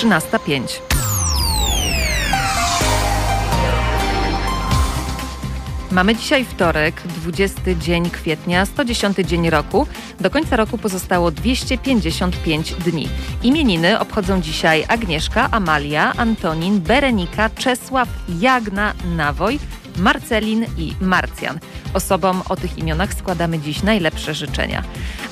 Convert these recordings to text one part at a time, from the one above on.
13.05. Mamy dzisiaj wtorek, 20 dzień kwietnia, 110 dzień roku. Do końca roku pozostało 255 dni. Imieniny obchodzą dzisiaj Agnieszka, Amalia, Antonin, Berenika, Czesław, Jagna, Nawoj, Marcelin i Marcjan. Osobom o tych imionach składamy dziś najlepsze życzenia.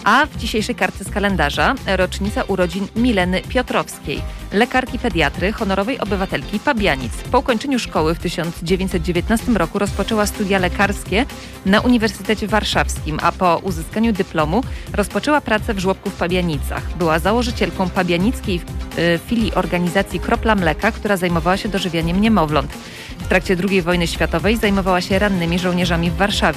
A w dzisiejszej kartce z kalendarza rocznica urodzin Mileny Piotrowskiej, lekarki pediatry, honorowej obywatelki Pabianic. Po ukończeniu szkoły w 1919 roku rozpoczęła studia lekarskie na Uniwersytecie Warszawskim, a po uzyskaniu dyplomu rozpoczęła pracę w żłobku w Pabianicach. Była założycielką pabianickiej y, filii organizacji Kropla Mleka, która zajmowała się dożywianiem niemowląt. W trakcie II wojny światowej zajmowała się rannymi żołnierzami w Warszawie.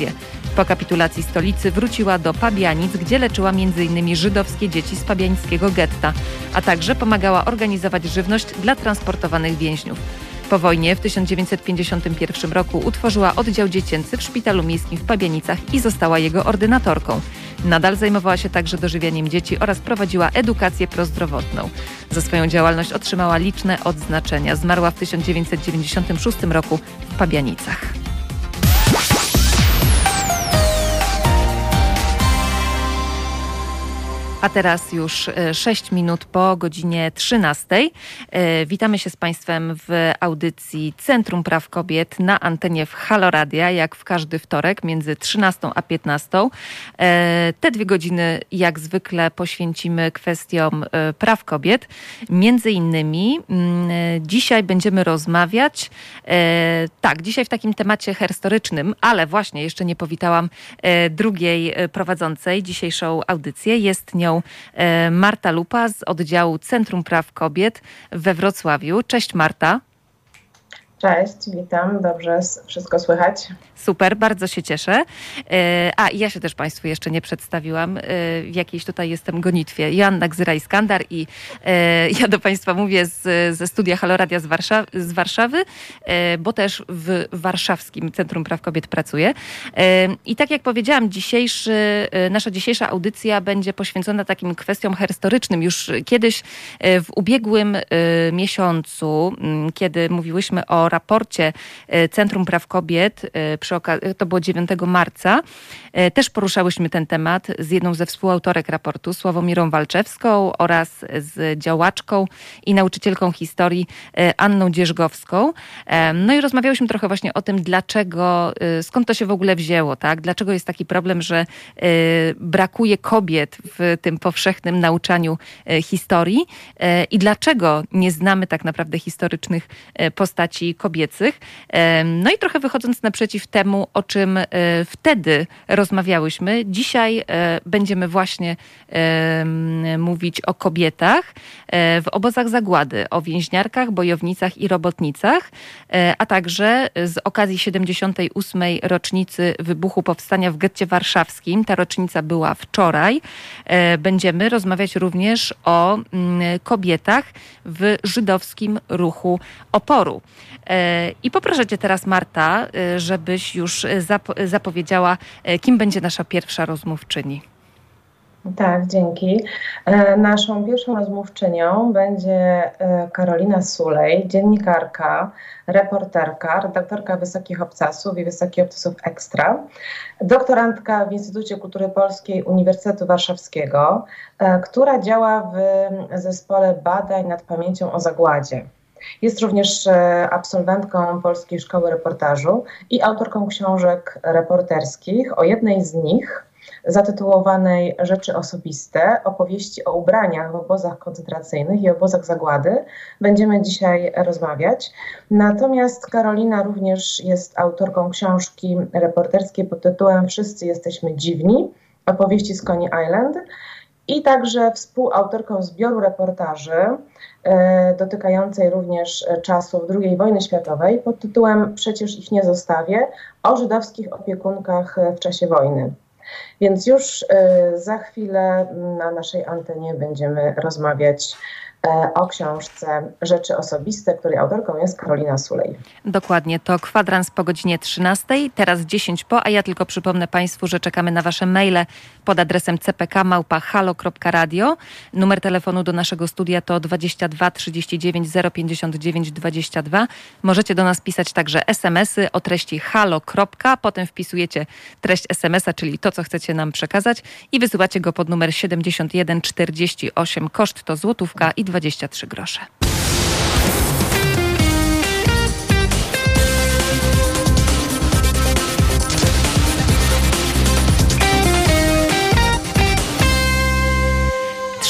Po kapitulacji stolicy wróciła do Pabianic, gdzie leczyła m.in. żydowskie dzieci z pabiańskiego getta, a także pomagała organizować żywność dla transportowanych więźniów. Po wojnie w 1951 roku utworzyła oddział dziecięcy w Szpitalu Miejskim w Pabianicach i została jego ordynatorką. Nadal zajmowała się także dożywianiem dzieci oraz prowadziła edukację prozdrowotną. Za swoją działalność otrzymała liczne odznaczenia. Zmarła w 1996 roku w Pabianicach. A teraz już 6 e, minut po godzinie 13. E, witamy się z Państwem w audycji Centrum Praw Kobiet na antenie w Haloradia, jak w każdy wtorek między 13 a 15. E, te dwie godziny jak zwykle poświęcimy kwestiom praw kobiet. Między innymi mm, dzisiaj będziemy rozmawiać, tak, dzisiaj w takim temacie historycznym, ale właśnie jeszcze nie powitałam drugiej prowadzącej dzisiejszą audycję. Jest nią E, Marta Lupa z oddziału Centrum Praw Kobiet we Wrocławiu. Cześć Marta. Cześć, witam. Dobrze, wszystko słychać. Super, bardzo się cieszę. E, a ja się też Państwu jeszcze nie przedstawiłam. E, w jakiejś tutaj jestem gonitwie. Joanna Gzyra-Iskandar i ja do Państwa mówię z, ze studia Haloradia z, z Warszawy, bo też w Warszawskim Centrum Praw Kobiet pracuję. I tak jak powiedziałam, dzisiejszy, nasza dzisiejsza audycja będzie poświęcona takim kwestiom historycznym. Już kiedyś w ubiegłym miesiącu, kiedy mówiłyśmy o raporcie e, Centrum Praw Kobiet, e, przy to było 9 marca, e, też poruszałyśmy ten temat z jedną ze współautorek raportu, Sławomirą Walczewską oraz z działaczką i nauczycielką historii Anną Dzierżgowską. No i rozmawiałyśmy trochę właśnie o tym, dlaczego, skąd to się w ogóle wzięło, tak? Dlaczego jest taki problem, że brakuje kobiet w tym powszechnym nauczaniu historii i dlaczego nie znamy tak naprawdę historycznych postaci kobiecych. No i trochę wychodząc naprzeciw temu, o czym e, wtedy rozmawiałyśmy, dzisiaj e, będziemy właśnie mówić o kobietach e, w obozach zagłady, o więźniarkach, bojownicach i robotnicach, a także z okazji 78. rocznicy wybuchu powstania w getcie warszawskim. Ta rocznica była wczoraj. Będziemy rozmawiać również o kobietach w żydowskim ruchu oporu. E, I poproszę Cię teraz, Marta, e, już zapowiedziała, e, kim będzie nasza pierwsza rozmówczyni. Tak, dzięki. Naszą pierwszą rozmówczynią będzie Karolina Sulej, dziennikarka, reporterka, redaktorka Wysokich Obcasów i Wysokich Obcasów Ekstra, doktorantka w Instytucie Kultury Polskiej Uniwersytetu Warszawskiego, która działa w zespole badań nad pamięcią o zagładzie. Jest również e, absolwentką Polskiej Szkoły Reportażu i autorką książek reporterskich. O jednej z nich, zatytułowanej Rzeczy osobiste, opowieści o ubraniach w obozach koncentracyjnych i obozach zagłady, będziemy dzisiaj rozmawiać. Natomiast Karolina również jest autorką książki reporterskiej pod tytułem Wszyscy jesteśmy dziwni, opowieści z Coney Island i także współautorką zbioru reportaży e, dotykającej również czasów II wojny światowej pod tytułem Przecież ich nie zostawię o żydowskich opiekunkach w czasie wojny. Więc już e, za chwilę na naszej antenie będziemy rozmawiać o książce Rzeczy Osobiste, której autorką jest Karolina Sulej. Dokładnie, to kwadrans po godzinie 13, teraz 10 po, a ja tylko przypomnę Państwu, że czekamy na Wasze maile pod adresem cpk.halo.radio. Numer telefonu do naszego studia to 22 39 059 22. Możecie do nas pisać także smsy o treści halo. Potem wpisujecie treść smsa, czyli to, co chcecie nam przekazać i wysyłacie go pod numer 7148. Koszt to złotówka i 23 grosze.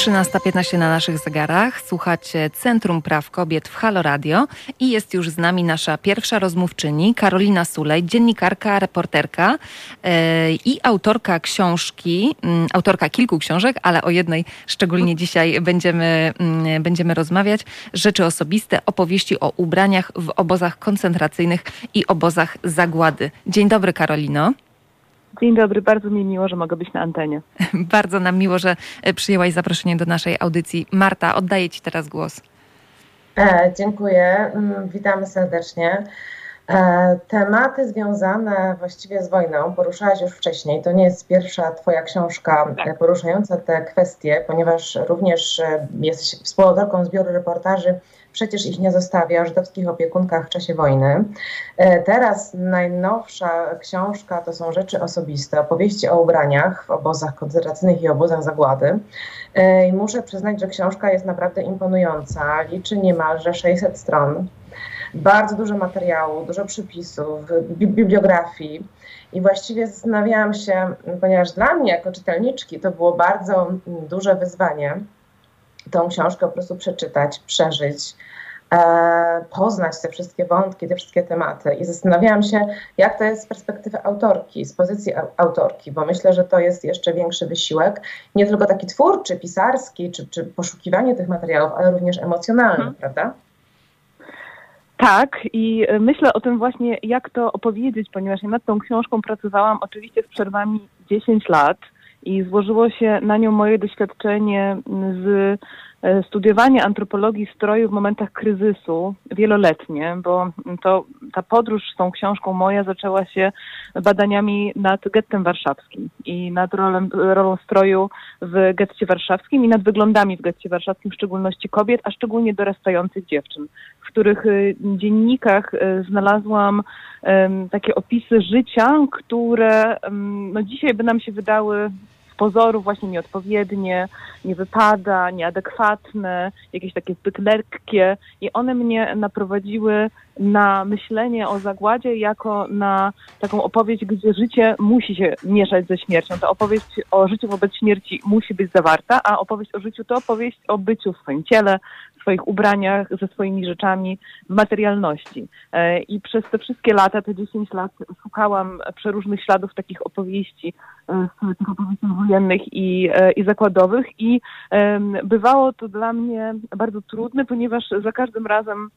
13.15 na naszych zegarach. Słuchacie Centrum Praw Kobiet w Halo Radio i jest już z nami nasza pierwsza rozmówczyni, Karolina Sulej, dziennikarka, reporterka yy, i autorka książki, yy, autorka kilku książek, ale o jednej szczególnie dzisiaj będziemy, yy, będziemy rozmawiać. Rzeczy osobiste, opowieści o ubraniach w obozach koncentracyjnych i obozach zagłady. Dzień dobry, Karolino. Dzień dobry, bardzo mi miło, że mogę być na antenie. bardzo nam miło, że e, przyjęłaś zaproszenie do naszej audycji. Marta, oddaję Ci teraz głos. E, dziękuję, mm, witamy serdecznie. E, tematy związane właściwie z wojną poruszałaś już wcześniej. To nie jest pierwsza Twoja książka tak. poruszająca te kwestie, ponieważ również e, jesteś współautorką zbioru reportaży Przecież ich nie zostawia o żydowskich opiekunkach w czasie wojny. E, teraz najnowsza książka to są rzeczy osobiste, opowieści o ubraniach w obozach koncentracyjnych i obozach zagłady. I muszę przyznać, że książka jest naprawdę imponująca. Liczy niemalże 600 stron bardzo dużo materiału, dużo przypisów, bibliografii. I właściwie zastanawiałam się, ponieważ dla mnie jako czytelniczki to było bardzo duże wyzwanie, tą książkę po prostu przeczytać, przeżyć, e, poznać te wszystkie wątki, te wszystkie tematy. I zastanawiałam się, jak to jest z perspektywy autorki, z pozycji autorki, bo myślę, że to jest jeszcze większy wysiłek, nie tylko taki twórczy, pisarski, czy, czy poszukiwanie tych materiałów, ale również emocjonalny, hmm. prawda? Tak, i myślę o tym właśnie, jak to opowiedzieć, ponieważ ja nad tą książką pracowałam oczywiście z przerwami 10 lat i złożyło się na nią moje doświadczenie z E, studiowanie antropologii stroju w momentach kryzysu wieloletnie, bo to ta podróż z tą książką moja zaczęła się badaniami nad gettem warszawskim i nad rolą, rolą stroju w getcie warszawskim i nad wyglądami w getcie warszawskim, w szczególności kobiet, a szczególnie dorastających dziewczyn, których e, dziennikach e, znalazłam takie opisy życia, które no dzisiaj by nam się wydały pozoru właśnie nieodpowiednie, nie wypada, nieadekwatne, jakieś takie zbyt lekkie i one mnie naprowadziły na myślenie o zagładzie jako na taką opowieść, gdzie życie musi się mieszać ze śmiercią. Ta opowieść o życiu wobec śmierci musi być zawarta, a opowieść o życiu to opowieść o byciu w swoim ciele, swoich ubraniach, ze swoimi rzeczami w materialności. E, I przez te wszystkie lata, te 10 lat, szukałam przeróżnych śladów takich opowieści, e, tych opowieści wojennych i, e, i zakładowych i bywało to dla mnie bardzo trudne, ponieważ za każdym razem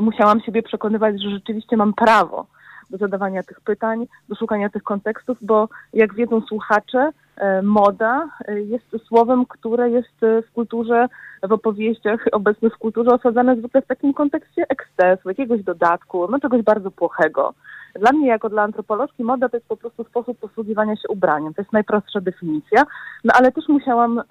musiałam siebie przekonywać, że rzeczywiście mam prawo do zadawania tych pytań, do szukania tych kontekstów, bo jak wiedzą słuchacze, moda e, jest słowem, które jest e, w kulturze, w opowieściach obecnych w kulturze osadzane zwykle w takim kontekście ekscesu, jakiegoś dodatku, no czegoś bardzo płochego. Dla mnie, jako dla antropolożki, moda to jest po prostu sposób posługiwania się ubraniem. To jest najprostsza definicja, no ale też musiałam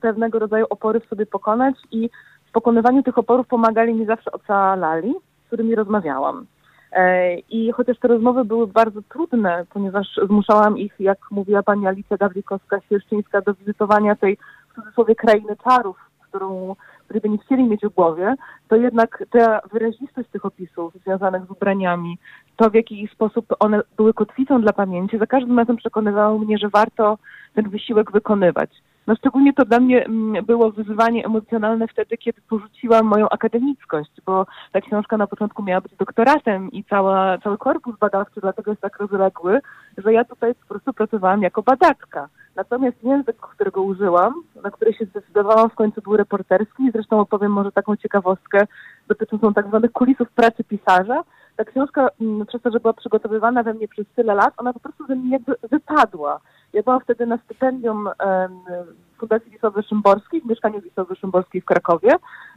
pewnego rodzaju opory w sobie pokonać i w pokonywaniu tych oporów pomagali mi zawsze ocalali, z którymi rozmawiałam. E, I chociaż te rozmowy były bardzo trudne, ponieważ zmuszałam ich, jak mówiła pani Alicja Gawlikowska-Sierszczyńska, do wizytowania tej w cudzysłowie krainy czarów, którą, której by nie chcieli mieć w głowie, to jednak ta wyrazistość tych opisów związanych z ubraniami, to w jaki sposób one były kotwicą dla pamięci, za każdym razem przekonywało mnie, że warto ten wysiłek wykonywać. No szczególnie to dla mnie mm, było wyzwanie emocjonalne wtedy, kiedy porzuciłam moją akademickość, bo ta książka na początku miała być doktoratem i cała, cały korpus badawczy dlatego jest tak rozległy, że ja tutaj po prostu pracowałam jako badaczka. Natomiast język, którego użyłam, na który się zdecydowałam w końcu był reporterski, zresztą opowiem może taką ciekawostkę dotyczącą tak zwanych kulisów pracy pisarza. Ta książka, mm, przez to, że była przygotowywana we mnie przez tyle lat, ona po prostu ze mnie jakby wypadła Ja byłam wtedy na stypendium Fundacji Wisławy Szymborskiej, w mieszkaniu Wisławy Szymborskiej w Krakowie.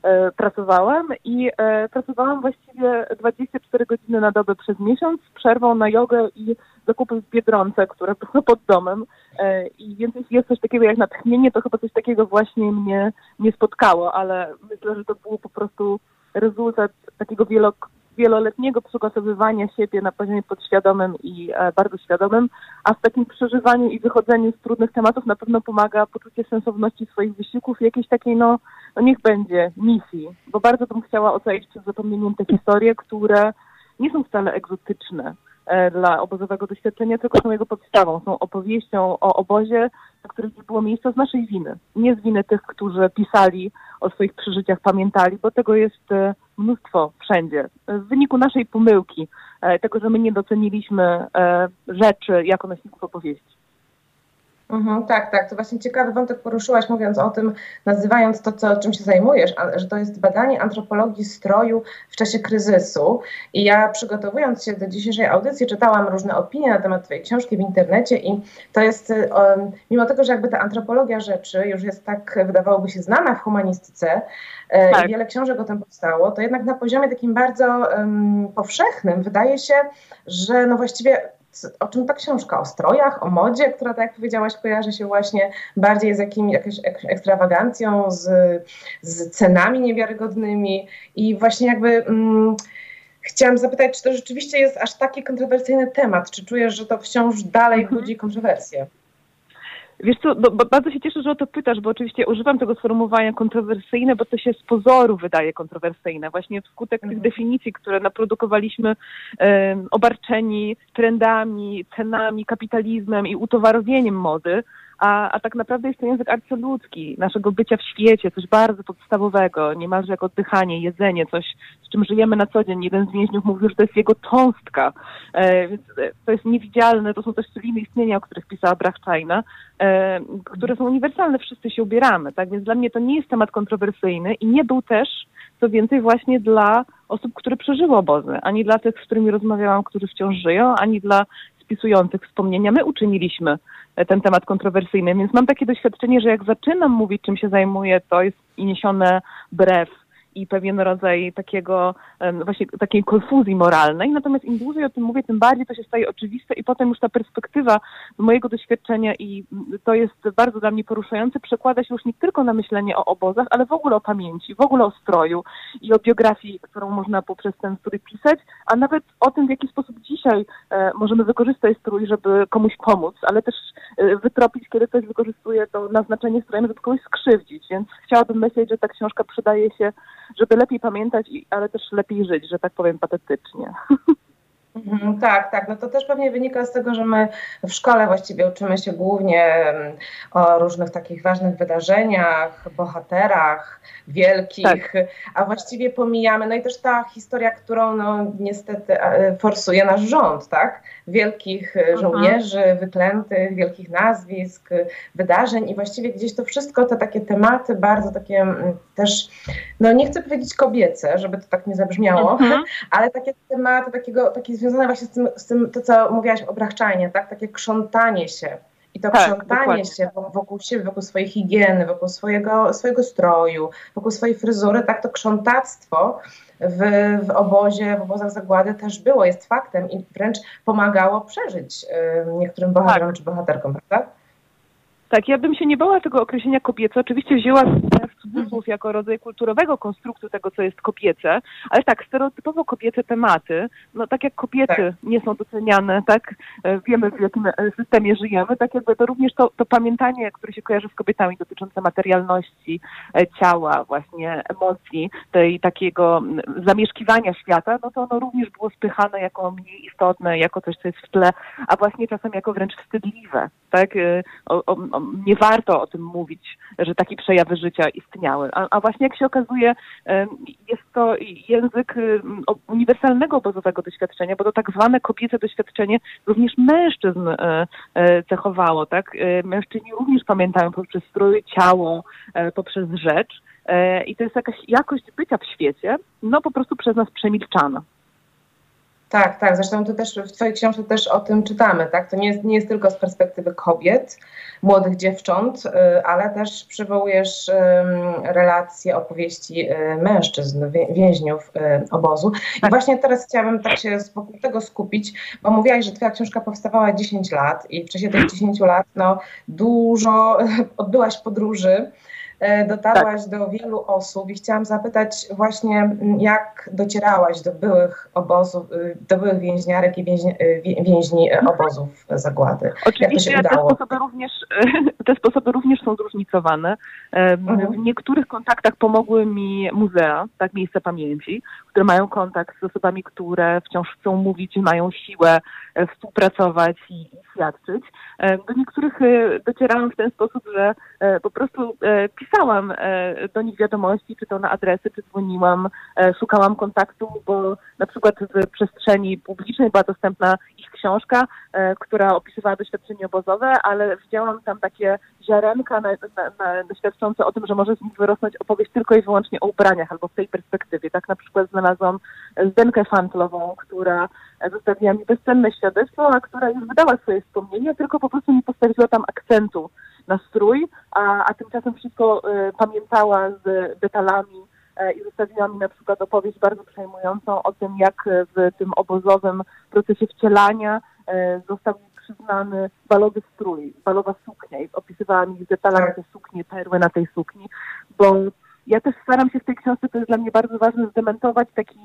E, pracowałam i e, pracowałam właściwie 24 godziny na dobę przez miesiąc z przerwą na jogę i zakupy w Biedronce, które były pod domem. E, I więc jeśli jest coś takiego jak natchnienie, to chyba coś takiego właśnie mnie nie spotkało, ale myślę, że to był po prostu rezultat takiego wielok wieloletniego przygotowywania siebie na poziomie podświadomym i e, bardzo świadomym, a w takim przeżywaniu i wychodzeniu z trudnych tematów na pewno pomaga poczucie sensowności swoich wysiłków i jakiejś takiej, no, no niech będzie, misji, bo bardzo bym chciała ocalić przed zapomnieniem te historie, które nie są wcale egzotyczne e, dla obozowego doświadczenia, tylko są jego podstawą. Są opowieścią o obozie, na którym nie było miejsca z naszej winy. Nie z winy tych, którzy pisali o swoich przeżyciach, pamiętali, bo tego jest e, mnóstwo wszędzie. W wyniku naszej pomyłki, e, tego, że my nie doceniliśmy e, rzeczy jako nośników opowieści. Mhm, tak, tak. To właśnie ciekawy wątek poruszyłaś, mówiąc o tym, nazywając to, co, czym się zajmujesz, że to jest badanie antropologii stroju w czasie kryzysu. I ja przygotowując się do dzisiejszej audycji, czytałam różne opinie na temat Twojej książki w internecie i to jest, um, mimo tego, że jakby ta antropologia rzeczy już jest tak, wydawałoby się, znana w humanistyce e, tak. i wiele książek o tym powstało, to jednak na poziomie takim bardzo um, powszechnym wydaje się, że no właściwie o czym ta książka? O strojach, o modzie, która, tak jak powiedziałaś, kojarzy się właśnie bardziej z jakimś, jakąś ekstrawagancją, z, z cenami niewiarygodnymi i właśnie jakby... Mm, Chciałam zapytać, czy to rzeczywiście jest aż taki kontrowersyjny temat? Czy czujesz, że to wciąż dalej mhm. budzi kontrowersje? Wiesz co, no, bardzo się cieszę, że o to pytasz, bo oczywiście używam tego sformułowania kontrowersyjne, bo to się z pozoru wydaje kontrowersyjne. Właśnie wskutek mhm. tych definicji, które naprodukowaliśmy um, obarczeni trendami, cenami, kapitalizmem i utowarowieniem mody, a, a tak naprawdę jest to język arcyludzki, naszego bycia w świecie, coś bardzo podstawowego, niemalże jak oddychanie, jedzenie, coś, z czym żyjemy na co dzień. Jeden z więźniów mówił, że to jest jego cząstka, e, więc e, to jest niewidzialne, to są też celiny istnienia, o których pisała Brachczajna, e, które są uniwersalne, wszyscy się ubieramy, tak? Więc dla mnie to nie jest temat kontrowersyjny i nie był też, co więcej, właśnie dla osób, które przeżyły obozy, ani dla tych, z którymi rozmawiałam, którzy wciąż żyją, ani dla spisujących wspomnienia. My uczyniliśmy ten temat kontrowersyjny, więc mam takie doświadczenie, że jak zaczynam mówić, czym się zajmuję, to jest niesione brew i pewien rodzaj takiego, właśnie takiej konfuzji moralnej. Natomiast im dłużej o tym mówię, tym bardziej to się staje oczywiste i potem już ta perspektywa mojego doświadczenia i to jest bardzo dla mnie poruszające, przekłada się już nie tylko na myślenie o obozach, ale w ogóle o pamięci, w ogóle o stroju i o biografii, którą można poprzez ten strój pisać, a nawet o tym, w jaki sposób dzisiaj e, możemy wykorzystać strój, żeby komuś pomóc, ale też e, wytropić, kiedy ktoś wykorzystuje to naznaczenie strojem, żeby kogoś skrzywdzić. Więc chciałabym myśleć, że ta książka przydaje się żeby lepiej pamiętać, ale też lepiej żyć, że tak powiem patetycznie. Mhm, tak, tak. No to też pewnie wynika z tego, że my w szkole właściwie uczymy się głównie o różnych takich ważnych wydarzeniach, bohaterach wielkich, tak. a właściwie pomijamy, no i też ta historia, którą no niestety forsuje nasz rząd, tak? Wielkich Aha. żołnierzy, wyklętych, wielkich nazwisk, wydarzeń i właściwie gdzieś to wszystko, te takie tematy bardzo takie też, no nie chcę powiedzieć kobiece, żeby to tak nie zabrzmiało, mhm. ale takie tematy takiego, takie związane właśnie z tym, z tym to co mówiłaś o brachczajnie, tak? Takie krzątanie się. I to tak, krzątanie dokładnie. się wokół siebie, wokół swojej higieny, wokół swojego, swojego stroju, wokół swojej fryzury, tak to krzątactwo w, w obozie, w obozach zagłady też było, jest faktem i wręcz pomagało przeżyć y, niektórym bohaterom tak. czy bohaterkom, prawda? Tak, ja bym się nie bała tego określenia kobiece. Oczywiście wzięła w cudzysłów jako rodzaj kulturowego konstruktu tego, co jest kobiece, ale tak, stereotypowo kobiece tematy, no tak jak kobiety tak. nie są doceniane, tak, e, wiemy w jakim e, systemie żyjemy, tak jakby to również to, to pamiętanie, które się kojarzy z kobietami dotyczące materialności, e, ciała, właśnie emocji, tej takiego zamieszkiwania świata, no to ono również było spychane jako mniej istotne, jako coś, co jest w tle, a właśnie czasem jako wręcz wstydliwe, tak, o, o, nie warto o tym mówić, że takie przejawy życia istniały. A, a właśnie jak się okazuje, jest to język uniwersalnego obozowego doświadczenia, bo to tak zwane kobiece doświadczenie również mężczyzn e, e, cechowało, tak? E, mężczyźni również pamiętają poprzez strój, ciało, poprzez rzecz. I to jest jakaś jakość bycia w świecie, no po prostu przez nas przemilczana. Tak, tak. Zresztą to też w Twojej książce też o tym czytamy, tak? To nie jest, nie jest tylko z perspektywy kobiet, młodych dziewcząt, y, ale też przywołujesz relacje, opowieści y, mężczyzn, więźniów y, obozu. I tak. właśnie teraz chciałabym tak się wokół tego skupić, bo mówiłaś, że Twoja książka powstawała 10 lat i w czasie tych 10 lat no, dużo odbyłaś podróży. E, dotarłaś tak. do wielu osób i chciałam zapytać właśnie, jak docierałaś do byłych obozów, y, do byłych więźniarek i więźni, y, więźni obozów zagłady. Oczywiście te sposoby, również, te sposoby również są zróżnicowane. Mhm. W niektórych kontaktach pomogły mi muzea, tak, miejsca pamięci, które mają kontakt z osobami, które wciąż chcą mówić, mają siłę e, współpracować i świadczyć. E, do niektórych docierałam w ten sposób, że po prostu pisałam e, do nich wiadomości, czy to na adresy, czy dzwoniłam, e, szukałam kontaktu, bo na przykład w przestrzeni publicznej była dostępna ich książka, e, która opisywała doświadczenie obozowe, ale widziałam tam takie ziarenka na, na, na, świadczące o tym, że może z nich wyrosnąć opowieść tylko i wyłącznie o ubraniach albo w tej perspektywie. Tak na przykład znalazłam Zdenkę Fantlową, która zostawiła mi bezcenne świadectwo, a która już wydała swoje wspomnienia, tylko po prostu nie postawiła tam akcentu na strój, a, a tymczasem wszystko y, pamiętała z detalami y, i zostawiła mi na przykład opowieść bardzo przejmującą o tym, jak w tym obozowym procesie wcielania y, został przyznany balowy strój, balowa suknia i opisywała mi z detalami te suknie, perły na tej sukni, bo ja też staram się w tej książce, to jest dla mnie bardzo ważne, zdementować taki,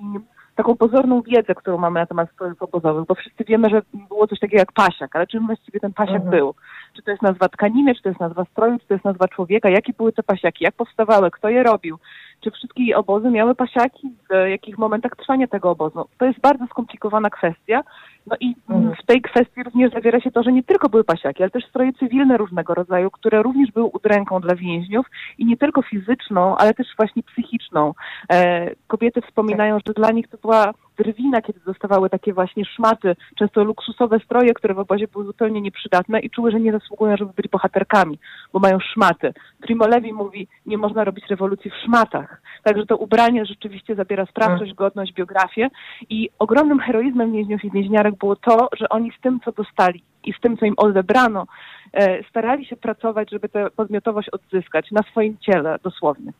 taką pozorną wiedzę, którą mamy na temat strojów obozowych, bo wszyscy wiemy, że było coś takiego jak pasiak, ale czym właściwie ten pasiak mhm. był? Czy to jest nazwa tkaniny, czy to jest nazwa stroju, czy to jest nazwa człowieka? Jakie były te pasiaki? Jak powstawały? Kto je robił? Czy wszystkie obozy miały pasiaki? W jakich momentach trwania tego obozu? To jest bardzo skomplikowana kwestia. No i mhm. w tej kwestii również zawiera się to, że nie tylko były pasiaki, ale też stroje cywilne różnego rodzaju, które również były udręką dla więźniów i nie tylko fizyczną, ale też właśnie psychiczną. E, kobiety wspominają, że dla nich to była drwina, kiedy dostawały takie właśnie szmaty, często luksusowe stroje, które w obozie były zupełnie nieprzydatne i czuły, że nie zasługują, żeby byli bohaterkami, bo mają szmaty. Primo Levi mówi, nie można robić rewolucji w szmatach. Także to ubranie rzeczywiście zabiera sprawczość, godność, biografię i ogromnym heroizmem więźniów i więźniarek było to, że oni z tym, co dostali i z tym, co im odebrano, e, starali się pracować, żeby tę podmiotowość odzyskać na swoim ciele dosłownie.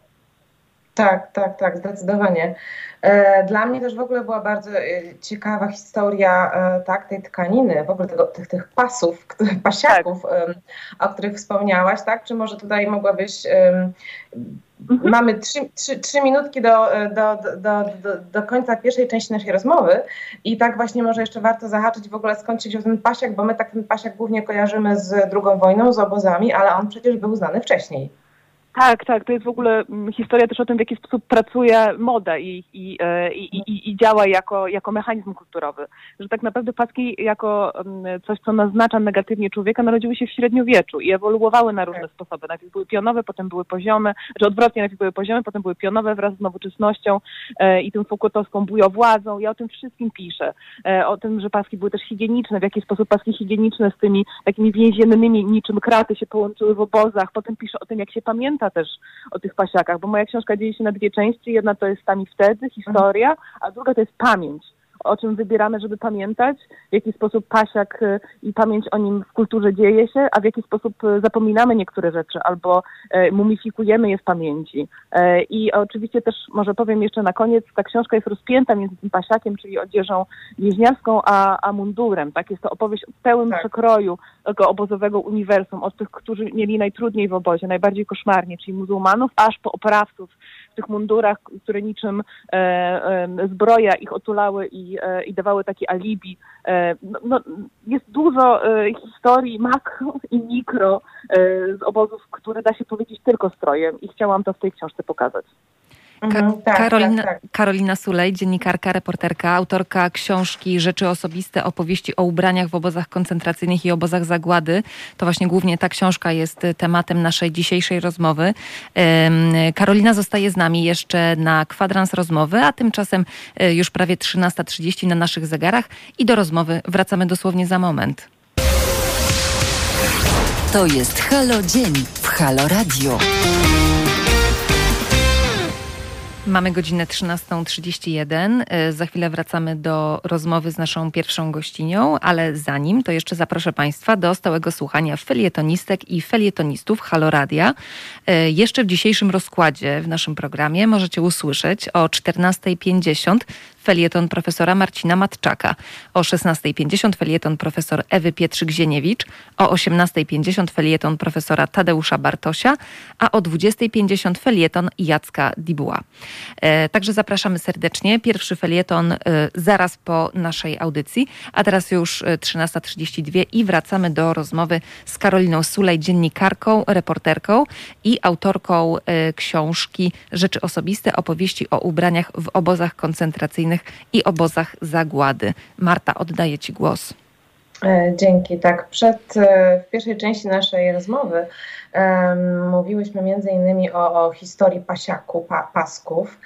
Tak, tak, tak, zdecydowanie. E, dla mnie też w ogóle była bardzo e, ciekawa historia tak, tej tkaniny, w ogóle tego, tych, tych pasów, pasiaków, tak. o których wspomniałaś, tak? Czy może tutaj mogłabyś Mhm. Mamy trzy, trzy, trzy minutki do, do, do, do, do końca pierwszej części naszej rozmowy i tak właśnie może jeszcze warto zahaczyć w ogóle skąd się wziął ten pasiak, bo my tak ten pasiak głównie kojarzymy z II wojną, z obozami, ale on przecież był znany wcześniej. Tak, tak. To jest w ogóle mm, historia też o tym, w jaki sposób pracuje moda i, i, e, i, i, i działa jako, jako mechanizm kulturowy. Że tak naprawdę paski jako mm, coś, co naznacza negatywnie człowieka, narodziły się w średniowieczu i ewoluowały na różne tak. sposoby. Najpierw były pionowe, potem były poziome, czy odwrotnie, najpierw były poziome, potem były pionowe wraz z nowoczesnością e, i tym foucaultowską bujowładzą. Ja o tym wszystkim piszę. E, o tym, że paski były też higieniczne, w jaki sposób paski higieniczne z tymi takimi więziennymi niczym kraty się połączyły w obozach. Potem piszę o tym, jak się pamięta pamięta też o tych pasiakach, bo moja książka dzieje się na dwie części. Jedna to jest tam i wtedy, historia, a druga to jest pamięć o czym wybieramy, żeby pamiętać, w jaki sposób pasiak y, i pamięć o nim w kulturze dzieje się, a w jaki sposób y, zapominamy niektóre rzeczy albo y, mumifikujemy je w pamięci. I oczywiście też może powiem jeszcze na koniec, ta książka jest rozpięta między tym pasiakiem, czyli odzieżą więźniarską, a, a mundurem. Tak? Jest to opowieść o pełnym tak. przekroju tego obozowego uniwersum, od tych, którzy mieli najtrudniej w obozie, najbardziej koszmarnie, czyli muzułmanów, aż po oprawców w tych mundurach, które niczym e, e, zbroja ich otulały i, e, i dawały takie alibi. E, no, no, jest dużo e, historii makro i mikro z obozów, które da się powiedzieć tylko strojem i chciałam to w tej książce pokazać. Mhm, tak, Karolina, tak, tak. Karolina Sulej, dziennikarka, reporterka, autorka książki Rzeczy Osobiste, opowieści o ubraniach w obozach koncentracyjnych i obozach zagłady. To właśnie głównie ta książka jest tematem naszej dzisiejszej rozmowy. Karolina zostaje z nami jeszcze na kwadrans rozmowy, a tymczasem e, już prawie 13.30 na naszych zegarach i do rozmowy wracamy dosłownie za moment. To jest Halo Dzień w Halo Radio. Mamy godzinę 13.31. E, za chwilę wracamy do rozmowy z naszą pierwszą gościnią, ale zanim to jeszcze zaproszę Państwa do stałego słuchania felietonistek i felietonistów Haloradia. E, jeszcze w dzisiejszym rozkładzie w naszym programie możecie usłyszeć o 14.50 felieton profesora Marcina Matczaka, o 16.50 felieton profesor Ewy Pietrzyk-Zieniewicz, o 18.50 felieton profesora Tadeusza Bartosia, a o 20.50 felieton Jacka Dibuła. E, także zapraszamy serdecznie. Pierwszy felieton e, zaraz po naszej audycji, a teraz już 13.32 e, i wracamy do rozmowy z Karoliną Sulej, dziennikarką, reporterką i autorką książki Rzeczy Osobiste, opowieści o ubraniach w obozach koncentracyjnych i obozach zagłady. Marta, oddaję Ci głos. Dzięki. Tak, przed w pierwszej części naszej rozmowy um, mówiłyśmy między innymi o, o historii pasiaku, pa, pasków,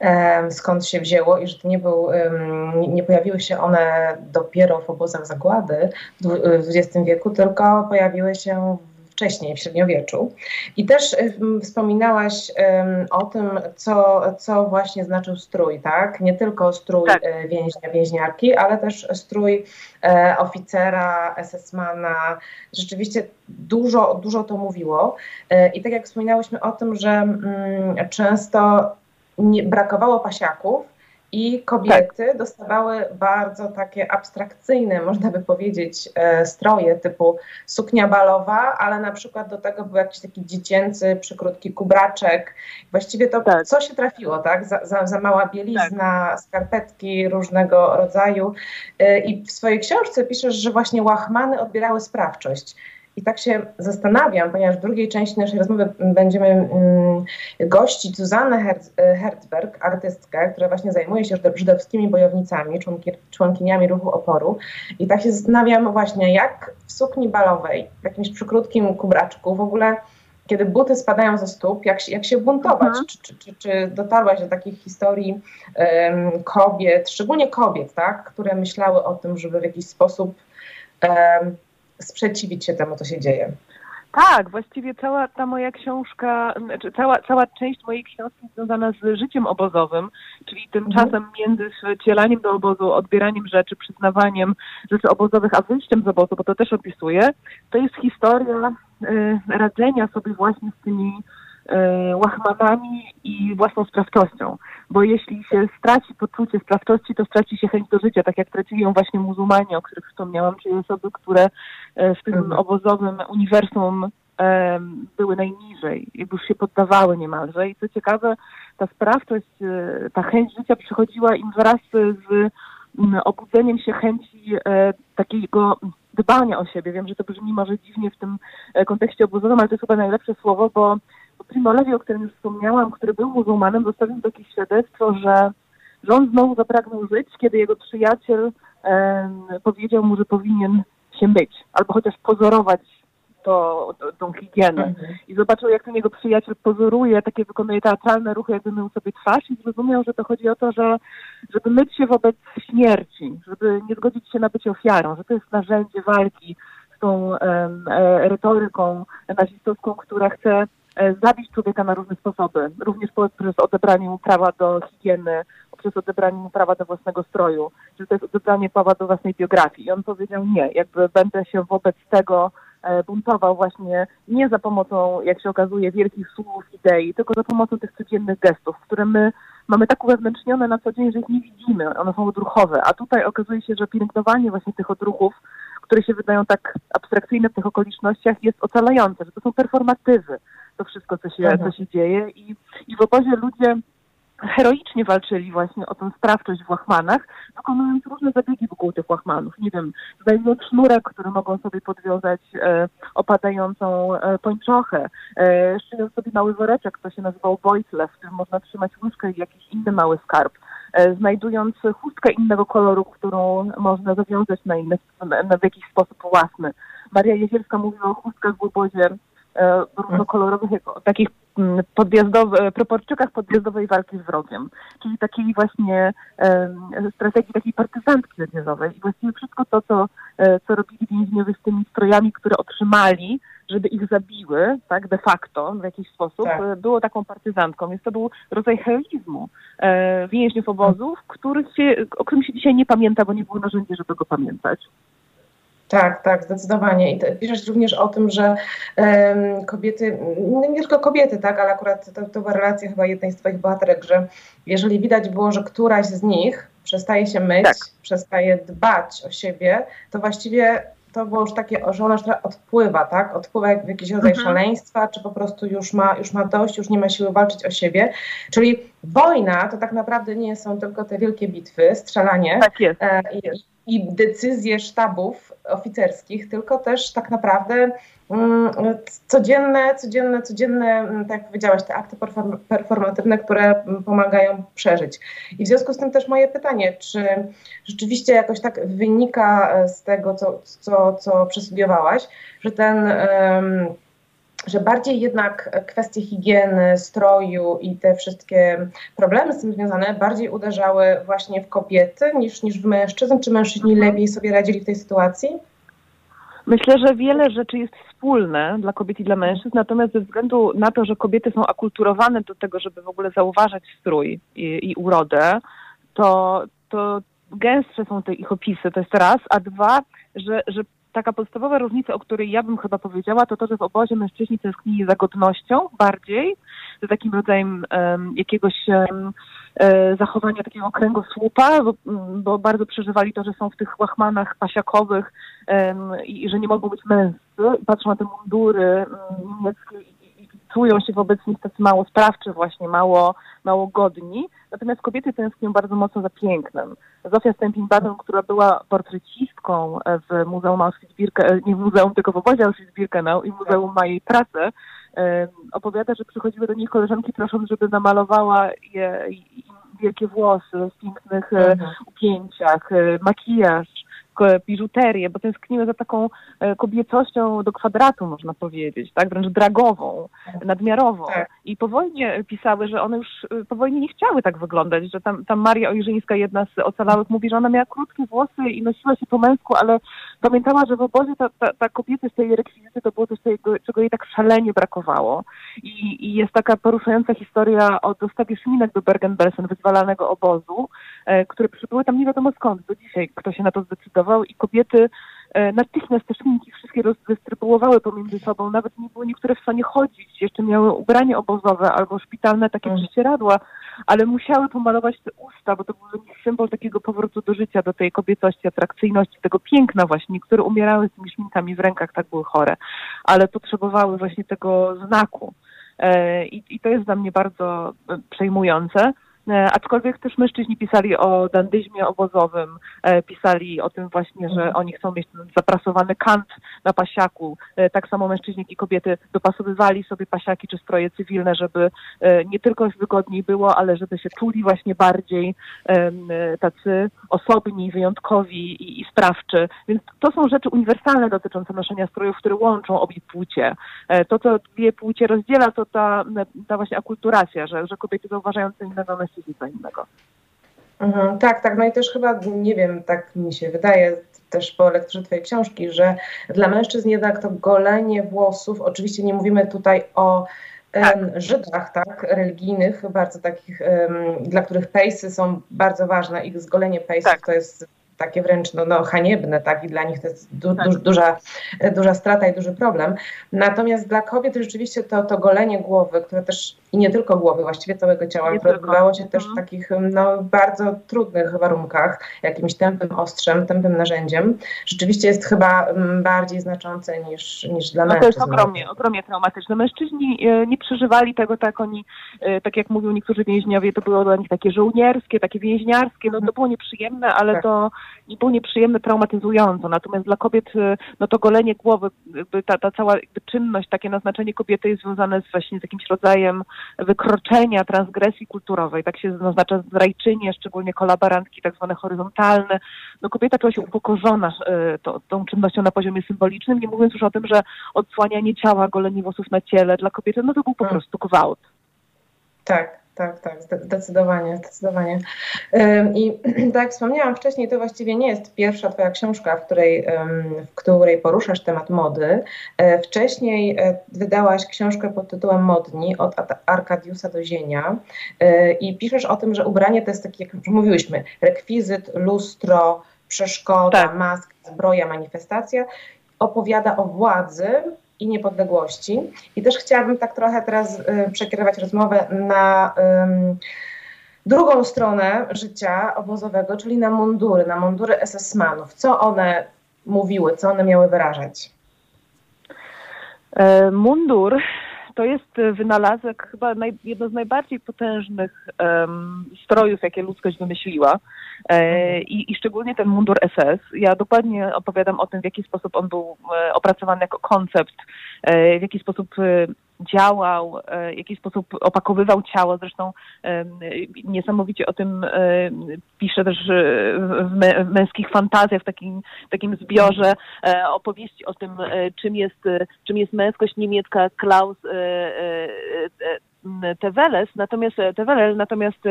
um, skąd się wzięło i że to nie, był, um, nie pojawiły się one dopiero w obozach zagłady w XX wieku, tylko pojawiły się wcześniej, w średniowieczu. I też wspominałaś um, o tym, co, co właśnie znaczył strój, tak? Nie tylko strój tak. E, więźnia, więźniarki, ale też strój e, oficera, SS-mana. Rzeczywiście dużo, dużo to mówiło. E, I tak jak wspominałyśmy o tym, że mm, często nie, brakowało pasiaków, i kobiety tak. dostawały bardzo takie abstrakcyjne, można by powiedzieć, e, stroje typu suknia balowa, ale na przykład do tego był jakiś taki dziecięcy, przykrótki kubraczek. Właściwie to tak. co się trafiło, tak? Za, za, za mała bielizna, tak. skarpetki różnego rodzaju. E, I w swojej książce piszesz, że właśnie łachmany odbierały sprawczość. I tak się zastanawiam, ponieważ w drugiej części naszej rozmowy będziemy mm, gościć Zuzannę Herz Herzberg, artystkę, która właśnie zajmuje się żydowskimi bojownicami, członki, członkiniami ruchu oporu. I tak się zastanawiam właśnie, jak w sukni balowej, w jakimś przykrótkim kubraczku w ogóle kiedy buty spadają ze stóp, jak, jak się buntować? Mhm. Czy, czy, czy, czy, dotarłaś do takich historii um, kobiet, szczególnie kobiet, tak, które myślały o tym, żeby w jakiś sposób um, sprzeciwić się temu, co się dzieje. Tak, właściwie cała ta moja książka, znaczy cała, cała część mojej książki związana z życiem obozowym, czyli tym mhm. czasem między wcielaniem do obozu, odbieraniem rzeczy, przyznawaniem rzeczy obozowych, a wyjściem z obozu, bo to też opisuję, to jest historia y, radzenia sobie właśnie z tymi łachmanami i własną sprawczością. Bo jeśli się straci poczucie sprawczości, to straci się chęć do życia, tak jak tracili ją właśnie muzułmanie, o których wspomniałam, czyli osoby, które e, w tym mhm. obozowym uniwersum były najniżej, już się poddawały niemalże. I co ciekawe, ta sprawczość, e, ta chęć życia przychodziła im wraz z obudzeniem się chęci e, takiego dbania o siebie. Wiem, że to brzmi może dziwnie w tym kontekście obozowym, ale to jest chyba najlepsze słowo, bo Primo Levi, o którym już wspomniałam, który był muzułmanem, zostawił takie świadectwo, że, że on znowu zapragnął żyć, kiedy jego przyjaciel powiedział mu, że powinien się myć, albo chociaż pozorować to, to, tą higienę. Mhm. I zobaczył, jak ten jego przyjaciel pozoruje, takie wykonuje teatralne ruchy, jakby mył sobie twarz i zrozumiał, że to chodzi o to, że żeby myć się wobec śmierci, żeby nie zgodzić się na bycie ofiarą, że to jest narzędzie walki z tą e, retoryką nazistowską, która chce E, zabić człowieka na różne sposoby, również poprzez odebranie mu prawa do higieny, poprzez odebranie mu prawa do własnego stroju, że to jest odebranie prawa do własnej biografii. I on powiedział nie, jakby będę się wobec tego e, buntował właśnie nie za pomocą, jak się okazuje, wielkich słów, idei, tylko za pomocą tych codziennych gestów, które my mamy tak uwewnętrznione na co dzień, że ich nie widzimy, one są odruchowe, a tutaj okazuje się, że pielęgnowanie właśnie tych odruchów, które się wydają tak abstrakcyjne w tych okolicznościach, jest ocalające, że to są performatywy, to wszystko, co się, co się dzieje. I, I w obozie ludzie heroicznie walczyli właśnie o tę sprawczość w łachmanach, wykonując różne zabiegi wokół tych łachmanów. Nie wiem, znajdując sznurek, który mogą sobie podwiązać e, opadającą e, pończochę, e, szyjąc sobie mały woreczek, to się nazywał bojtle, w którym można trzymać łyżkę i jakiś inny mały skarb. E, znajdując chustkę innego koloru, którą można zawiązać na, inny, na, na w jakiś sposób własny. Maria Jezielska mówiła o chustkach w obozie E, różnokolorowych, takich mm, podjazdowych, proporczykach podjazdowej walki z wrogiem, czyli takiej właśnie strategii takiej partyzantki odjazdowej. I właściwie wszystko to, co, e, co robili więźniowie z tymi strojami, które otrzymali żeby ich zabiły, tak, de facto, w jakiś sposób, tak. E, było taką partyzantką. Więc to był rodzaj heroizmu e, więźniów obozów, których się, o którym się dzisiaj nie pamięta, bo nie było narzędzi, żeby go pamiętać. Tak, tak, zdecydowanie. I piszesz również o tym, że um, kobiety, no nie tylko kobiety, tak, ale akurat to, to była relacja chyba jednej z Twoich bohaterek, że jeżeli widać było, że któraś z nich przestaje się myć, tak. przestaje dbać o siebie, to właściwie to było już takie, że ona już odpływa, tak? Odpływa jak w jakiś rodzaj mhm. szaleństwa, czy po prostu już ma, już ma dość, już nie ma siły walczyć o siebie. Czyli wojna to tak naprawdę nie są tylko te wielkie bitwy, strzelanie tak jest. E, i, i decyzje sztabów oficerskich, tylko też tak naprawdę codzienne, codzienne, codzienne, mm, tak jak powiedziałaś, te akty performatywne, które pomagają przeżyć. I w związku z tym też moje pytanie, czy rzeczywiście jakoś tak wynika z tego, co, co, co przestudiowałaś, że ten że bardziej jednak kwestie higieny, stroju i te wszystkie problemy z tym związane bardziej uderzały właśnie w kobiety niż, niż w mężczyzn? Czy mężczyźni mhm. lepiej sobie radzili w tej sytuacji? Myślę, że wiele rzeczy jest wspólne dla kobiet i dla mężczyzn, natomiast ze względu na to, że kobiety są akulturowane do tego, żeby w ogóle zauważać strój i, i urodę, to, to gęstsze są te ich opisy, to jest raz, a dwa, że, że taka podstawowa różnica, o której ja bym chyba powiedziała, to to, że w obozie mężczyźni tęsknili za godnością bardziej, za takim rodzajem um, jakiegoś um, zachowania takiego kręgosłupa, bo, bo, bardzo przeżywali to, że są w tych łachmanach pasiakowych um, i, i, że nie mogą być męscy. Patrzą na te mundury niemieckie i, i, czują się wobec nich tacy mało sprawczy właśnie, mało, mało godni. Natomiast kobiety tęsknią bardzo mocno za pięknem. Zofia Stępień-Baton, która była portrecistką w Muzeum Auschwitz-Birkenau, nie w muzeum, tylko w obozie Auschwitz-Birkenau i muzeum ma jej pracę, opowiada, że przychodziły do niej koleżanki prosząc, żeby namalowała je, wielkie włosy w pięknych e, mhm. upięciach, e, makijaż, biżuterię, bo tęskniły za taką e, kobiecością do kwadratu, można powiedzieć, tak, wręcz dragową, nadmiarową. Tak. I po wojnie pisały, że one już e, po wojnie nie chciały tak wyglądać, że tam, tam Maria Ojrzyńska, jedna z ocalałych, mówi, że ona miała krótkie włosy i nosiła się po męsku, ale pamiętała, że w obozie ta, ta, ta kobieta z tej rekwizyty to było coś, czego, czego jej tak szalenie brakowało. I, I, jest taka poruszająca historia o dostawie szminek do Bergen-Belsen, wyzwalanego obozu, e, które przybyły tam nie wiadomo skąd, do dzisiaj kto się na to zdecydował, i kobiety e, natychmiast te szminki wszystkie rozdystrybuowały pomiędzy sobą. Nawet nie były niektóre w stanie chodzić. Jeszcze miały ubranie obozowe albo szpitalne takie mm. prześcieradła, ale musiały pomalować te usta, bo to był dla nich symbol takiego powrotu do życia, do tej kobiecości, atrakcyjności, tego piękna właśnie. Niektóre umierały z tymi szminkami w rękach, tak były chore, ale potrzebowały właśnie tego znaku. E, I, i to jest dla mnie bardzo e, przejmujące. E, aczkolwiek też mężczyźni pisali o dandyzmie obozowym, e, pisali o tym właśnie, że mhm. oni chcą mieć ten zaprasowany kant na pasiaku. E, tak samo mężczyźni i kobiety dopasowywali sobie pasiaki czy stroje cywilne, żeby nie tylko wygodniej było, ale żeby się czuli właśnie bardziej tacy osobni, wyjątkowi i, i sprawczy. Więc to są rzeczy uniwersalne dotyczące noszenia strojów, które łączą obie płcie. To, co dwie płcie rozdziela, to ta, ta właśnie akulturacja, że, że kobiety zauważają co innego, innego. Mhm, tak, tak. No i też chyba, nie wiem, tak mi się wydaje, też po lekturze Twojej książki, że dla mężczyzn jednak to golenie włosów, oczywiście nie mówimy tutaj o tak. Żydach, tak, religijnych, bardzo takich, um, dla których pejsy są bardzo ważne, ich zgolenie pejsów tak. to jest takie wręcz no, no, haniebne, tak, i dla nich to jest du, du, duża, duża strata i duży problem. Natomiast dla kobiet rzeczywiście to, to golenie głowy, które też i nie tylko głowy, właściwie całego ciała, które odbywało się też w mhm. takich no, bardzo trudnych warunkach, jakimś tępym ostrzem, tępym narzędziem, rzeczywiście jest chyba bardziej znaczące niż, niż dla no mężczyzn. To jest ogromnie, ogromnie traumatyczne. Mężczyźni e, nie przeżywali tego tak, oni, e, tak jak mówią niektórzy więźniowie, to było dla nich takie żołnierskie, takie więźniarskie, no to było nieprzyjemne, ale tak. to nie było nieprzyjemne, traumatyzująco. Natomiast dla kobiet, e, no to golenie głowy, ta, ta cała czynność, takie naznaczenie kobiety jest związane z właśnie z jakimś rodzajem wykroczenia, transgresji kulturowej. Tak się zaznacza zdrajczynie, szczególnie kolaborantki tak zwane horyzontalne. No kobieta czuła się upokorzona y, to, tą czynnością na poziomie symbolicznym, nie mówiąc już o tym, że odsłanianie ciała, golenie włosów na ciele dla kobiety, no to był po hmm. prostu gwałt. Tak, tak, tak, zdecydowanie, zdecydowanie. I tak jak wspomniałam wcześniej, to właściwie nie jest pierwsza Twoja książka, w której, w której poruszasz temat mody. E, wcześniej e, wydałaś książkę pod tytułem Modni od Arkadiusa do Zienia e, i piszesz o tym, że ubranie to jest taki, jak już mówiłyśmy, rekwizyt, lustro, przeszkoda, tak. mask, zbroja, manifestacja. Opowiada o władzy, i niepodległości. I też chciałabym tak trochę teraz y, przekierować rozmowę na y, drugą stronę życia obozowego, czyli na mundury, na mundury SS-manów. Co one mówiły, co one miały wyrażać? E, mundur to jest wynalazek chyba naj, jedno z najbardziej potężnych um, strojów, jakie ludzkość wymyśliła. E, i, I szczególnie ten mundur SS. Ja dokładnie opowiadam o tym, w jaki sposób on był e, opracowany jako koncept, e, w jaki sposób działał, w jaki sposób opakowywał ciało. Zresztą niesamowicie o tym piszę też w męskich fantazjach, w takim, takim zbiorze opowieści o tym, czym jest, czym jest męskość niemiecka Klaus Teveles, natomiast Tevelel, natomiast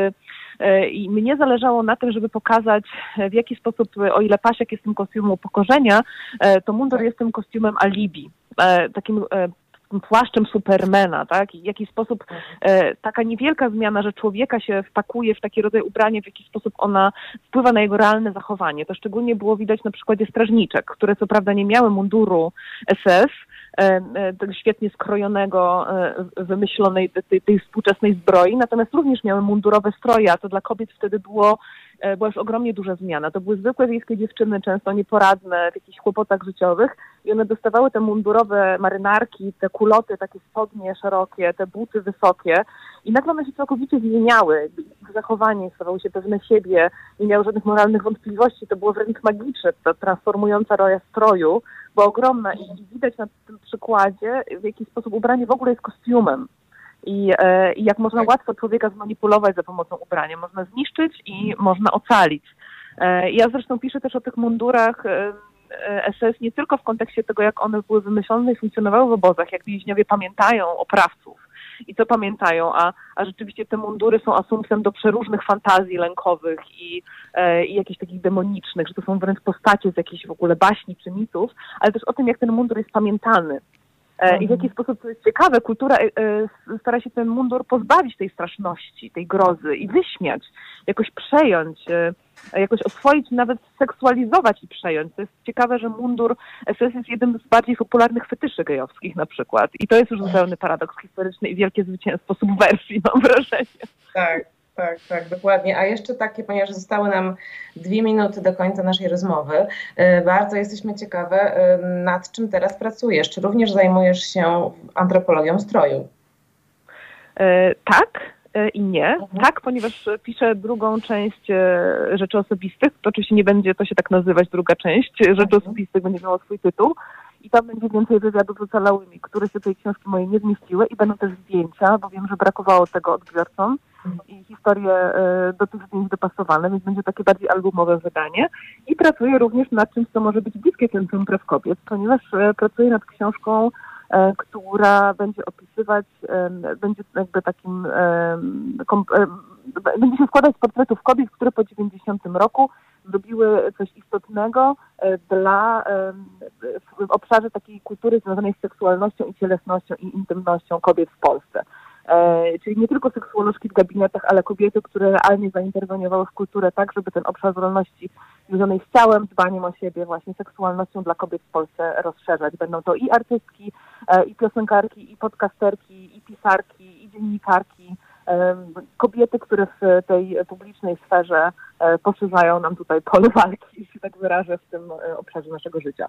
E, I mnie zależało na tym, żeby pokazać, w jaki sposób, o ile pasiak jest tym kostiumem upokorzenia, e, to mundur jest tym kostiumem alibi. E, takim płaszczem Supermana, tak? I w jaki sposób e, taka niewielka zmiana, że człowieka się wpakuje w taki rodzaj ubrania, w jaki sposób ona wpływa na jego realne zachowanie. To szczególnie było widać na przykładzie strażniczek, które co prawda nie miały munduru SS, e, e, świetnie skrojonego, e, wymyślonej tej, tej współczesnej zbroi, natomiast również miały mundurowe stroje, a to dla kobiet wtedy było była już ogromnie duża zmiana. To były zwykłe wiejskie dziewczyny, często nieporadne w jakichś kłopotach życiowych i one dostawały te mundurowe marynarki, te kuloty, takie spodnie szerokie, te buty wysokie i nagle one się całkowicie zmieniały. Ich zachowanie stawało się pewne siebie, nie miały żadnych moralnych wątpliwości. To było wręcz magiczne, ta transformująca rola stroju była ogromna i widać na tym przykładzie, w jaki sposób ubranie w ogóle jest kostiumem i, e, i jak można tak. łatwo człowieka zmanipulować za pomocą ubrania. Można zniszczyć i można ocalić. E, ja zresztą piszę też o tych mundurach SS e, nie tylko w kontekście tego, jak one były wymyślone i funkcjonowały w obozach, jak więźniowie pamiętają oprawców i co pamiętają, a, a rzeczywiście te mundury są asumpcją do przeróżnych fantazji lękowych i, e, i jakichś takich demonicznych, że to są wręcz postacie z jakichś w ogóle baśni czy mitów, ale też o tym, jak ten mundur jest pamiętany. E, I w jaki mhm. sposób, to jest ciekawe, kultura e, e, stara się ten mundur pozbawić tej straszności, tej grozy i wyśmiać, jakoś przejąć, jakoś oswoić, nawet seksualizować i przejąć. To jest ciekawe, że mundur SS jest jednym z bardziej popularnych fetyszy gejowskich na przykład. I to jest już zupełny paradoks historyczny i wielkie zwycięstwo subwersji, mam wrażenie. Tak tak, tak, dokładnie. A jeszcze takie, ponieważ zostały nam dwie minuty do końca naszej rozmowy, y, bardzo jesteśmy ciekawe, y, nad czym teraz pracujesz. Czy również zajmujesz się antropologią stroju? E, tak, e, i nie. Mhm. Tak, ponieważ piszę drugą część e, rzeczy osobistych. To oczywiście nie będzie to się tak nazywać, druga część rzeczy mhm. osobistych będzie miała swój tytuł. I tam będzie więcej wywiadów z ocalałymi, które się tej książki mojej nie zmieściły i będą też zdjęcia, bo wiem, że brakowało tego odbiorcom i historie e, do tych zdjęć dopasowane, więc będzie takie bardziej albumowe wydanie. I pracuję również nad czymś, co może być bliskie Centrum Praw Kobiet, ponieważ e, pracuję nad książką, e, która będzie opisywać, będzie jakby takim, będzie się składać z portretów kobiet, które po 90 roku zrobiły coś istotnego dla w obszarze takiej kultury związanej z seksualnością i cielesnością i intymnością kobiet w Polsce. E, czyli nie tylko seksuolożki w gabinetach, ale kobiety, które realnie zainterweniowały w kulturę tak, żeby ten obszar wolności związanej z ciałem, dbaniem o siebie, właśnie seksualnością dla kobiet w Polsce rozszerzać. Będą to i artystki, e, i piosenkarki, i podcasterki, i pisarki, i dziennikarki, e, kobiety, które w tej publicznej sferze poszerzają nam tutaj pole walki, jeśli tak wyrażę, w tym obszarze naszego życia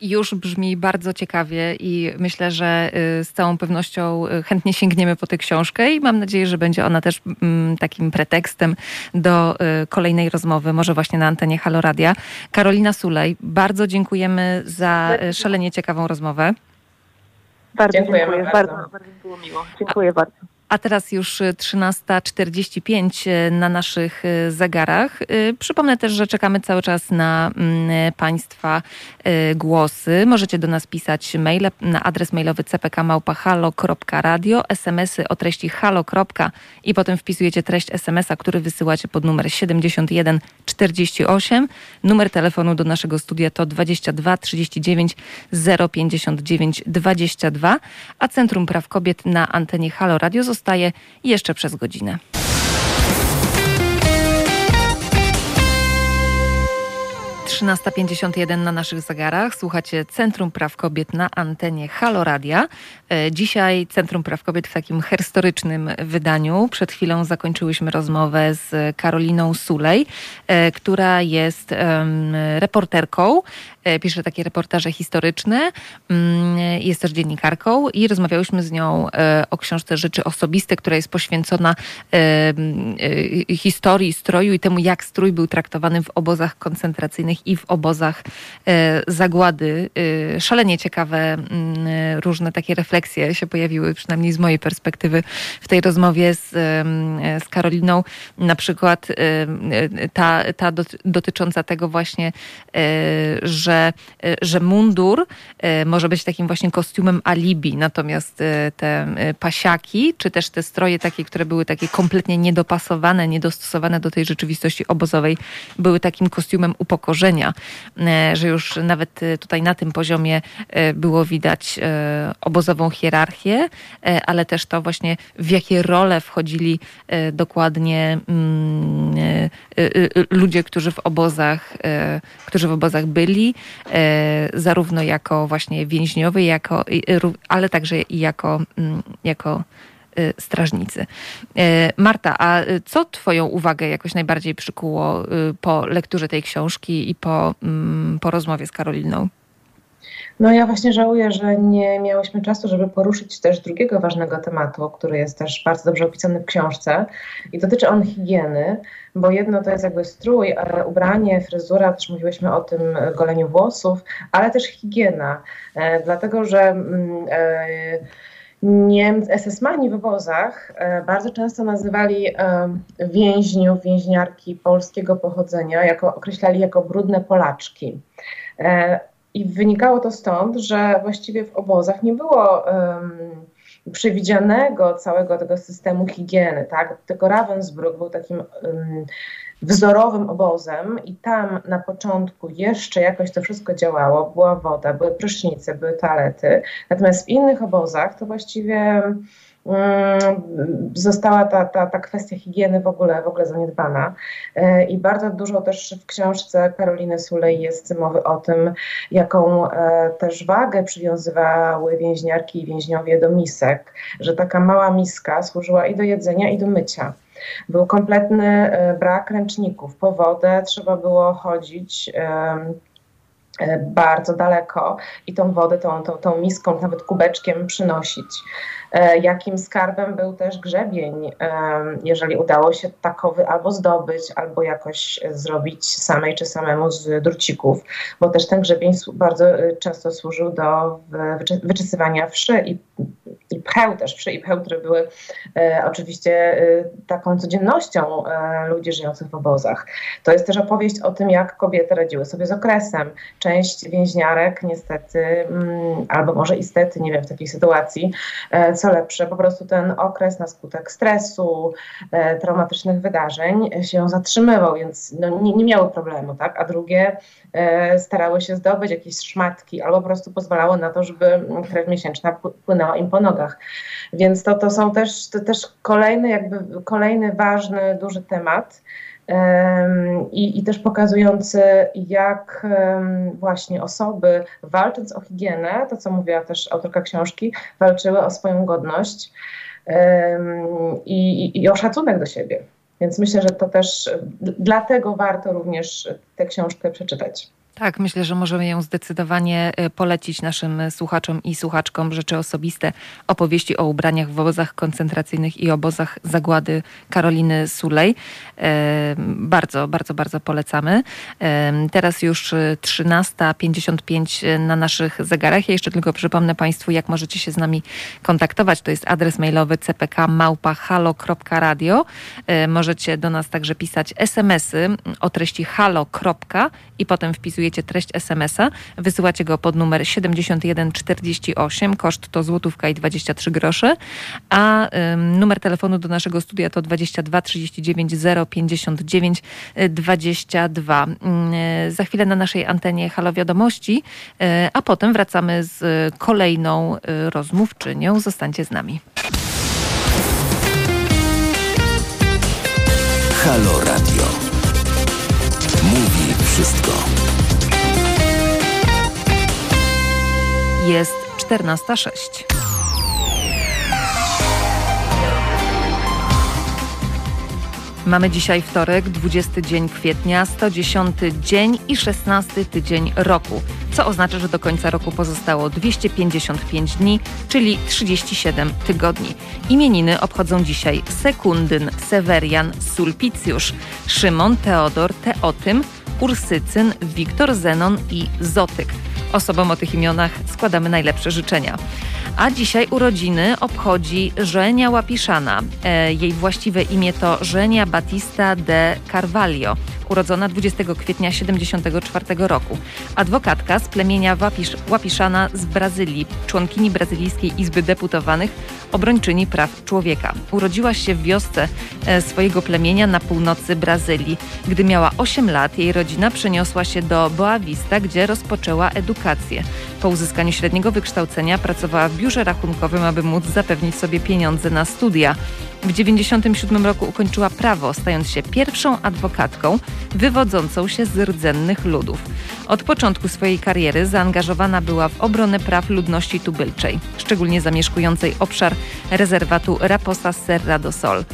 już brzmi bardzo ciekawie i myślę, że y, z całą pewnością y, chętnie sięgniemy po tę książkę i mam nadzieję, że będzie ona też mm, takim pretekstem do y, kolejnej rozmowy, może właśnie na antenie Haloradia. Karolina Sulej, bardzo dziękujemy za szalenie ciekawą rozmowę. Bardzo dziękujemy. dziękuję. Bardzo. bardzo, bardzo było miło. Dziękuję bardzo. A teraz już 13.45 e, na naszych e, zegarach. Przypomnę też, że czekamy cały czas na mm, Państwa głosy. Możecie do nas pisać maile na adres mailowy cpkmałpa.halo.radio, smsy o treści halo. i potem wpisujecie treść smsa, który wysyłacie pod numer 7148. Numer telefonu do naszego studia to 22 39 059 22, a Centrum Praw Kobiet na antenie Halo Radio zostaje jeszcze przez godzinę. 13.51 na naszych zegarach. Słuchacie Centrum Praw Kobiet na antenie Halo Radia. E, dzisiaj Centrum Praw Kobiet w takim historycznym wydaniu. Przed chwilą zakończyłyśmy rozmowę z Karoliną Sulej, e, która jest reporterką E, pisze takie reportaże historyczne, mm, jest też dziennikarką i rozmawiałyśmy z nią o książce Rzeczy Osobiste, która jest poświęcona historii stroju i temu, jak strój był traktowany w obozach koncentracyjnych i w obozach zagłady. Szalenie ciekawe mm, różne takie refleksje się pojawiły, przynajmniej z mojej perspektywy w tej rozmowie z, z Karoliną. Na przykład ta, ta dotycząca tego właśnie, że że, e, mundur e, może być takim właśnie kostiumem alibi, natomiast e, te pasiaki, czy też te stroje takie, które były takie kompletnie niedopasowane, niedostosowane do tej rzeczywistości obozowej, były takim kostiumem upokorzenia, że już nawet tutaj na tym poziomie było widać obozową hierarchię, ale też to właśnie w jakie role wchodzili dokładnie mm, ludzie, którzy w obozach, którzy w obozach byli, E, zarówno jako właśnie więźniowy, jako, ale także i jako, mm, jako e, strażnicy. E, Marta, a co Twoją uwagę jakoś najbardziej przykuło po lekturze tej książki i po, mm, po rozmowie z Karoliną? No ja właśnie żałuję, że nie miałyśmy czasu, żeby poruszyć też drugiego ważnego tematu, który jest też bardzo dobrze opisany w książce i dotyczy on higieny, bo jedno to jest jakby strój, ubranie, fryzura, też mówiłyśmy o tym goleniu włosów, ale też higiena, e, dlatego że mm, e, Niemcy, SS-mani w obozach e, bardzo często nazywali więźniów, więźniarki polskiego pochodzenia, jako, określali jako brudne Polaczki. I wynikało to stąd, że właściwie w obozach nie było przewidzianego całego tego systemu higieny, tak? Tylko Ravensbrück był takim um, wzorowym obozem i tam na początku jeszcze jakoś to wszystko działało, była woda, były prysznice, były toalety, natomiast w innych obozach to właściwie została ta, ta, ta kwestia higieny w ogóle, w ogóle zaniedbana. E, I bardzo dużo też w książce Karoliny Sulej jest mowy o tym, jaką e, też wagę przywiązywały więźniarki i więźniowie do misek, że taka mała miska służyła i do jedzenia, i do mycia. Był kompletny e, brak ręczników. Po wodę trzeba było chodzić bardzo daleko i tą wodę, tą, tą, tą miską, nawet kubeczkiem przynosić. E, jakim skarbem był też grzebień, e, jeżeli udało się takowy albo zdobyć, albo jakoś zrobić samej czy samemu z drucików, bo też ten grzebień bardzo e, często służył do wyczesywania wszy i, i pcheł też, wszy i pcheł, które były oczywiście taką codziennością ludzi żyjących w obozach. To jest też opowieść o tym, jak kobiety radziły sobie z okresem. Część więźniarek niestety, mm, albo może istety, nie wiem, w takiej sytuacji, co lepsze, po prostu ten okres na skutek stresu, e, traumatycznych wydarzeń się zatrzymywał, więc no, nie, nie miały problemu, tak? A drugie e, starały się zdobyć jakieś szmatki albo po prostu pozwalało na to, żeby krew miesięczna płynęła im po nogach. Więc to, to są też, to też kolejny, jakby kolejny ważny, duży temat. I, I, też pokazujący, jak właśnie osoby walcząc o higienę, to co mówiła też autorka książki, walczyły o swoją godność i, i, i o szacunek do siebie. Więc myślę, że to też dlatego warto również tę książkę przeczytać. Tak, myślę, że możemy ją zdecydowanie e, polecić naszym słuchaczom i słuchaczkom. Rzeczy osobiste, opowieści o ubraniach w obozach koncentracyjnych i obozach zagłady Karoliny Sulej. E, bardzo, bardzo, bardzo polecamy. E, teraz już 13.55 na naszych zegarach. Ja jeszcze tylko przypomnę Państwu, jak możecie się z nami kontaktować. To jest adres mailowy cpk.małpa.halo.radio. Możecie do nas także pisać smsy o treści halo. i potem wpisujecie wpisujecie treść SMS-a, wysyłacie go pod numer 7148, koszt to złotówka i 23 grosze, a ym, numer telefonu do naszego studia to 22 39 059 22. Yy, za chwilę na naszej antenie Halo Wiadomości, yy, a potem wracamy z kolejną yy, rozmówczynią. Zostańcie z nami. Halo Radio. Jest 14.06. Mamy dzisiaj wtorek, 20 dzień kwietnia, 110 dzień i 16 tydzień roku, co oznacza, że do końca roku pozostało 255 dni, czyli 37 tygodni. Imieniny obchodzą dzisiaj Sekundyn, Severian, Sulpicjusz, Szymon, Teodor, Teotym, Ursycyn, Wiktor Zenon i Zotyk. Osobom o tych imionach składamy najlepsze życzenia. A dzisiaj urodziny obchodzi Żenia Łapiszana. E, jej właściwe imię to Żenia Batista de Carvalho urodzona 20 kwietnia 1974 roku. Adwokatka z plemienia Łapisz, Łapiszana z Brazylii, członkini Brazylijskiej Izby Deputowanych, obrończyni praw człowieka. Urodziła się w wiosce e, swojego plemienia na północy Brazylii. Gdy miała 8 lat, jej rodzina przeniosła się do Boa Vista, gdzie rozpoczęła edukację. Po uzyskaniu średniego wykształcenia pracowała w biurze rachunkowym, aby móc zapewnić sobie pieniądze na studia. W 1997 roku ukończyła prawo, stając się pierwszą adwokatką wywodzącą się z rdzennych ludów. Od początku swojej kariery zaangażowana była w obronę praw ludności tubylczej, szczególnie zamieszkującej obszar rezerwatu Raposa Serra do Sol.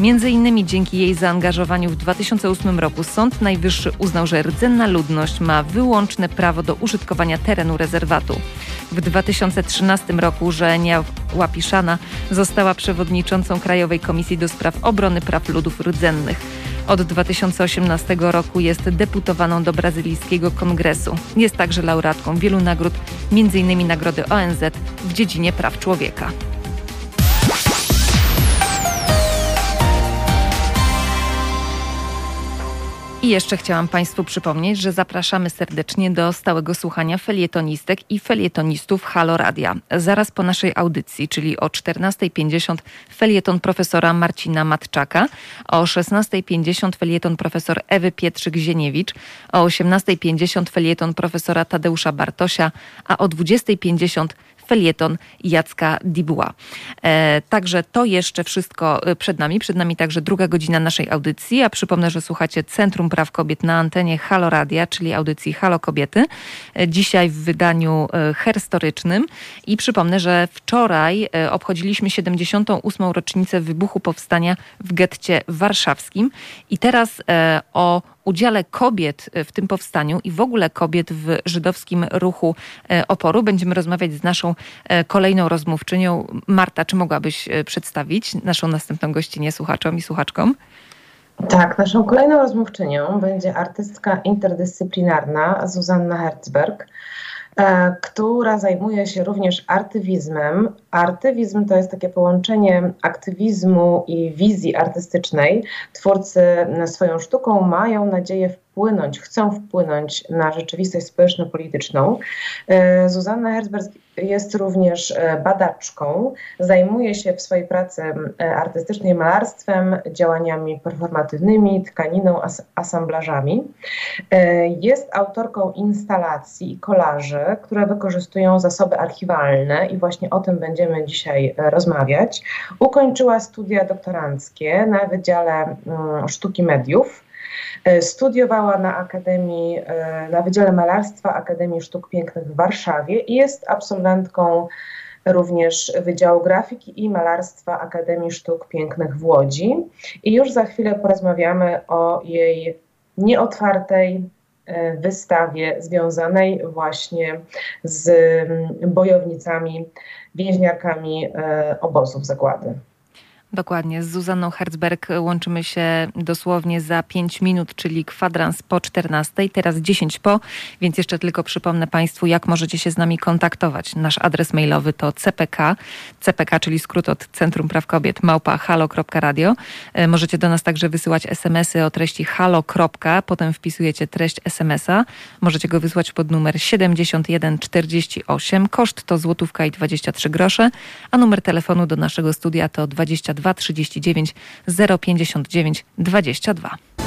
Między innymi dzięki jej zaangażowaniu w 2008 roku Sąd Najwyższy uznał, że rdzenna ludność ma wyłączne prawo do użytkowania terenu rezerwatu. W 2013 roku Żenia Łapiszana została przewodniczącą Krajowej Komisji do Spraw Obrony Praw Ludów Rdzennych. Od 2018 roku jest deputowaną do brazylijskiego kongresu. Jest także laureatką wielu nagród, m.in. Nagrody ONZ w dziedzinie praw człowieka. I jeszcze chciałam Państwu przypomnieć, że zapraszamy serdecznie do stałego słuchania felietonistek i felietonistów Halo Radia. Zaraz po naszej audycji, czyli o 14.50 felieton profesora Marcina Matczaka, o 16.50 felieton profesor Ewy Pietrzyk-Zieniewicz, o 18.50 felieton profesora Tadeusza Bartosia, a o 20.50 felieton Jacka Dibua. E, także to jeszcze wszystko e, przed nami. Przed nami także druga godzina naszej audycji, a przypomnę, że słuchacie Centrum Praw Kobiet na antenie Halo Radia, czyli audycji Halo Kobiety. E, dzisiaj w wydaniu herstorycznym i przypomnę, że wczoraj obchodziliśmy 78. rocznicę wybuchu powstania w getcie warszawskim i teraz o udziale kobiet w tym powstaniu i w ogóle kobiet w żydowskim ruchu e, oporu będziemy rozmawiać z naszą e, kolejną rozmówczynią. Marta, czy mogłabyś e, przedstawić naszą następną gościnę słuchaczom i słuchaczkom? Tak, naszą kolejną rozmówczynią będzie artystka interdyscyplinarna Zuzanna Herzberg. E, która zajmuje się również artywizmem. Artywizm to jest takie połączenie aktywizmu i wizji artystycznej. Twórcy swoją sztuką mają nadzieję wpłynąć, chcą wpłynąć na rzeczywistość społeczno-polityczną. E, Zuzanna Herzberg jest również e, badaczką, zajmuje się w swojej pracy e, artystycznej malarstwem, działaniami performatywnymi, tkaniną, as asamblażami. Jest autorką instalacji i kolaży, które wykorzystują zasoby archiwalne i właśnie o tym będziemy dzisiaj rozmawiać. Ukończyła studia doktoranckie na Wydziale mm, Sztuki Mediów studiowała na Akademii, e, na Wydziale Malarstwa Akademii Sztuk Pięknych w Warszawie i jest absolwentką również Wydziału Grafiki i Malarstwa Akademii Sztuk Pięknych w Łodzi. I już za chwilę porozmawiamy o jej nieotwartej, wystawie związanej właśnie z bojownicami, więźniarkami obozów zagłady. Dokładnie. Z Zuzanną Herzberg łączymy się dosłownie za 5 minut, czyli kwadrans po 14. Teraz 10 po, więc jeszcze tylko przypomnę Państwu, jak możecie się z nami kontaktować. Nasz adres mailowy to cpk, cpk, czyli skrót od Centrum Praw Kobiet, małpa halo.radio. E, możecie do nas także wysyłać smsy o treści halo. Potem wpisujecie treść smsa. Możecie go wysłać pod numer 7148. Koszt to złotówka i 23 grosze, a numer telefonu do naszego studia to 22 239 059 22.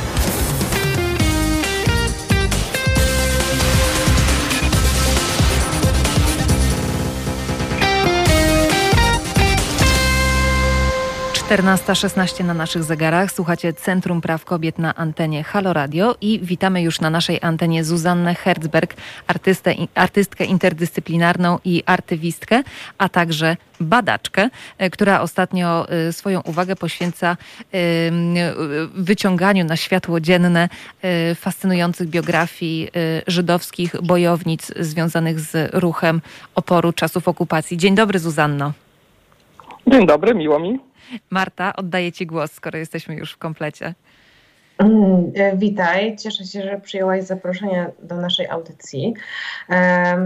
14.16 na naszych zegarach. Słuchacie Centrum Praw Kobiet na antenie Halo Radio i witamy już na naszej antenie Zuzannę Herzberg, artystę, artystkę interdyscyplinarną i artywistkę, a także badaczkę, e, która ostatnio e, swoją uwagę poświęca e, wyciąganiu na światło dzienne fascynujących biografii żydowskich bojownic związanych z ruchem oporu czasów okupacji. Dzień dobry, Zuzanno. Dzień dobry, miło mi. Marta, oddaję Ci głos, skoro jesteśmy już w komplecie. Mm, e, witaj, cieszę się, że przyjęłaś zaproszenie do naszej audycji.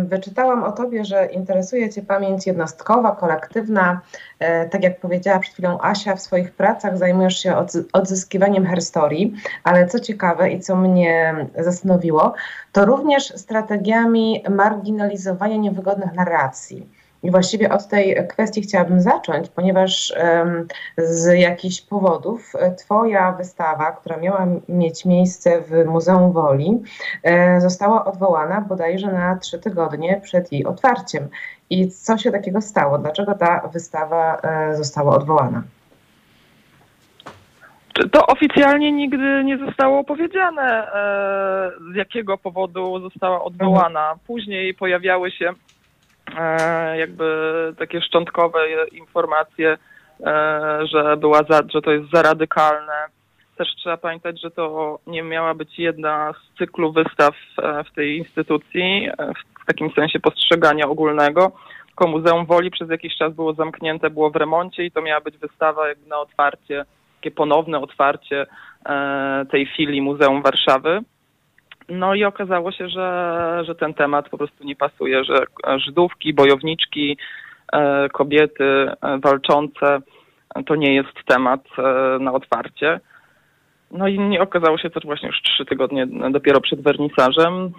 Wyczytałam o Tobie, że interesuje Cię pamięć jednostkowa, kolektywna. E, tak jak powiedziała przed chwilą Asia, w swoich pracach zajmujesz się odzyskiwaniem herstorii, ale co ciekawe i co mnie zastanowiło, to również strategiami marginalizowania niewygodnych narracji. I właściwie od tej kwestii chciałabym zacząć, ponieważ z jakichś powodów e, Twoja wystawa, która miała mieć miejsce w Muzeum Woli, e, została odwołana bodajże na trzy tygodnie przed jej otwarciem. I co się takiego stało? Dlaczego ta wystawa e, została odwołana? To oficjalnie nigdy nie zostało powiedziane, z jakiego powodu została odwołana. Później pojawiały się jakby takie szczątkowe informacje, e, że, była za, że to jest za radykalne. Też trzeba pamiętać, że to nie miała być jedna z cyklu wystaw e, w tej instytucji, w takim sensie postrzegania ogólnego. Tylko Muzeum Woli przez jakiś czas było zamknięte, było w remoncie i to miała być wystawa jakby na otwarcie, takie ponowne otwarcie tej filii Muzeum Warszawy. No i okazało się, że, że ten temat po prostu nie pasuje, że Żydówki, bojowniczki, e, kobiety e, walczące to nie jest temat e, na otwarcie. No i nie okazało się to właśnie już trzy tygodnie dopiero przed wernisażem.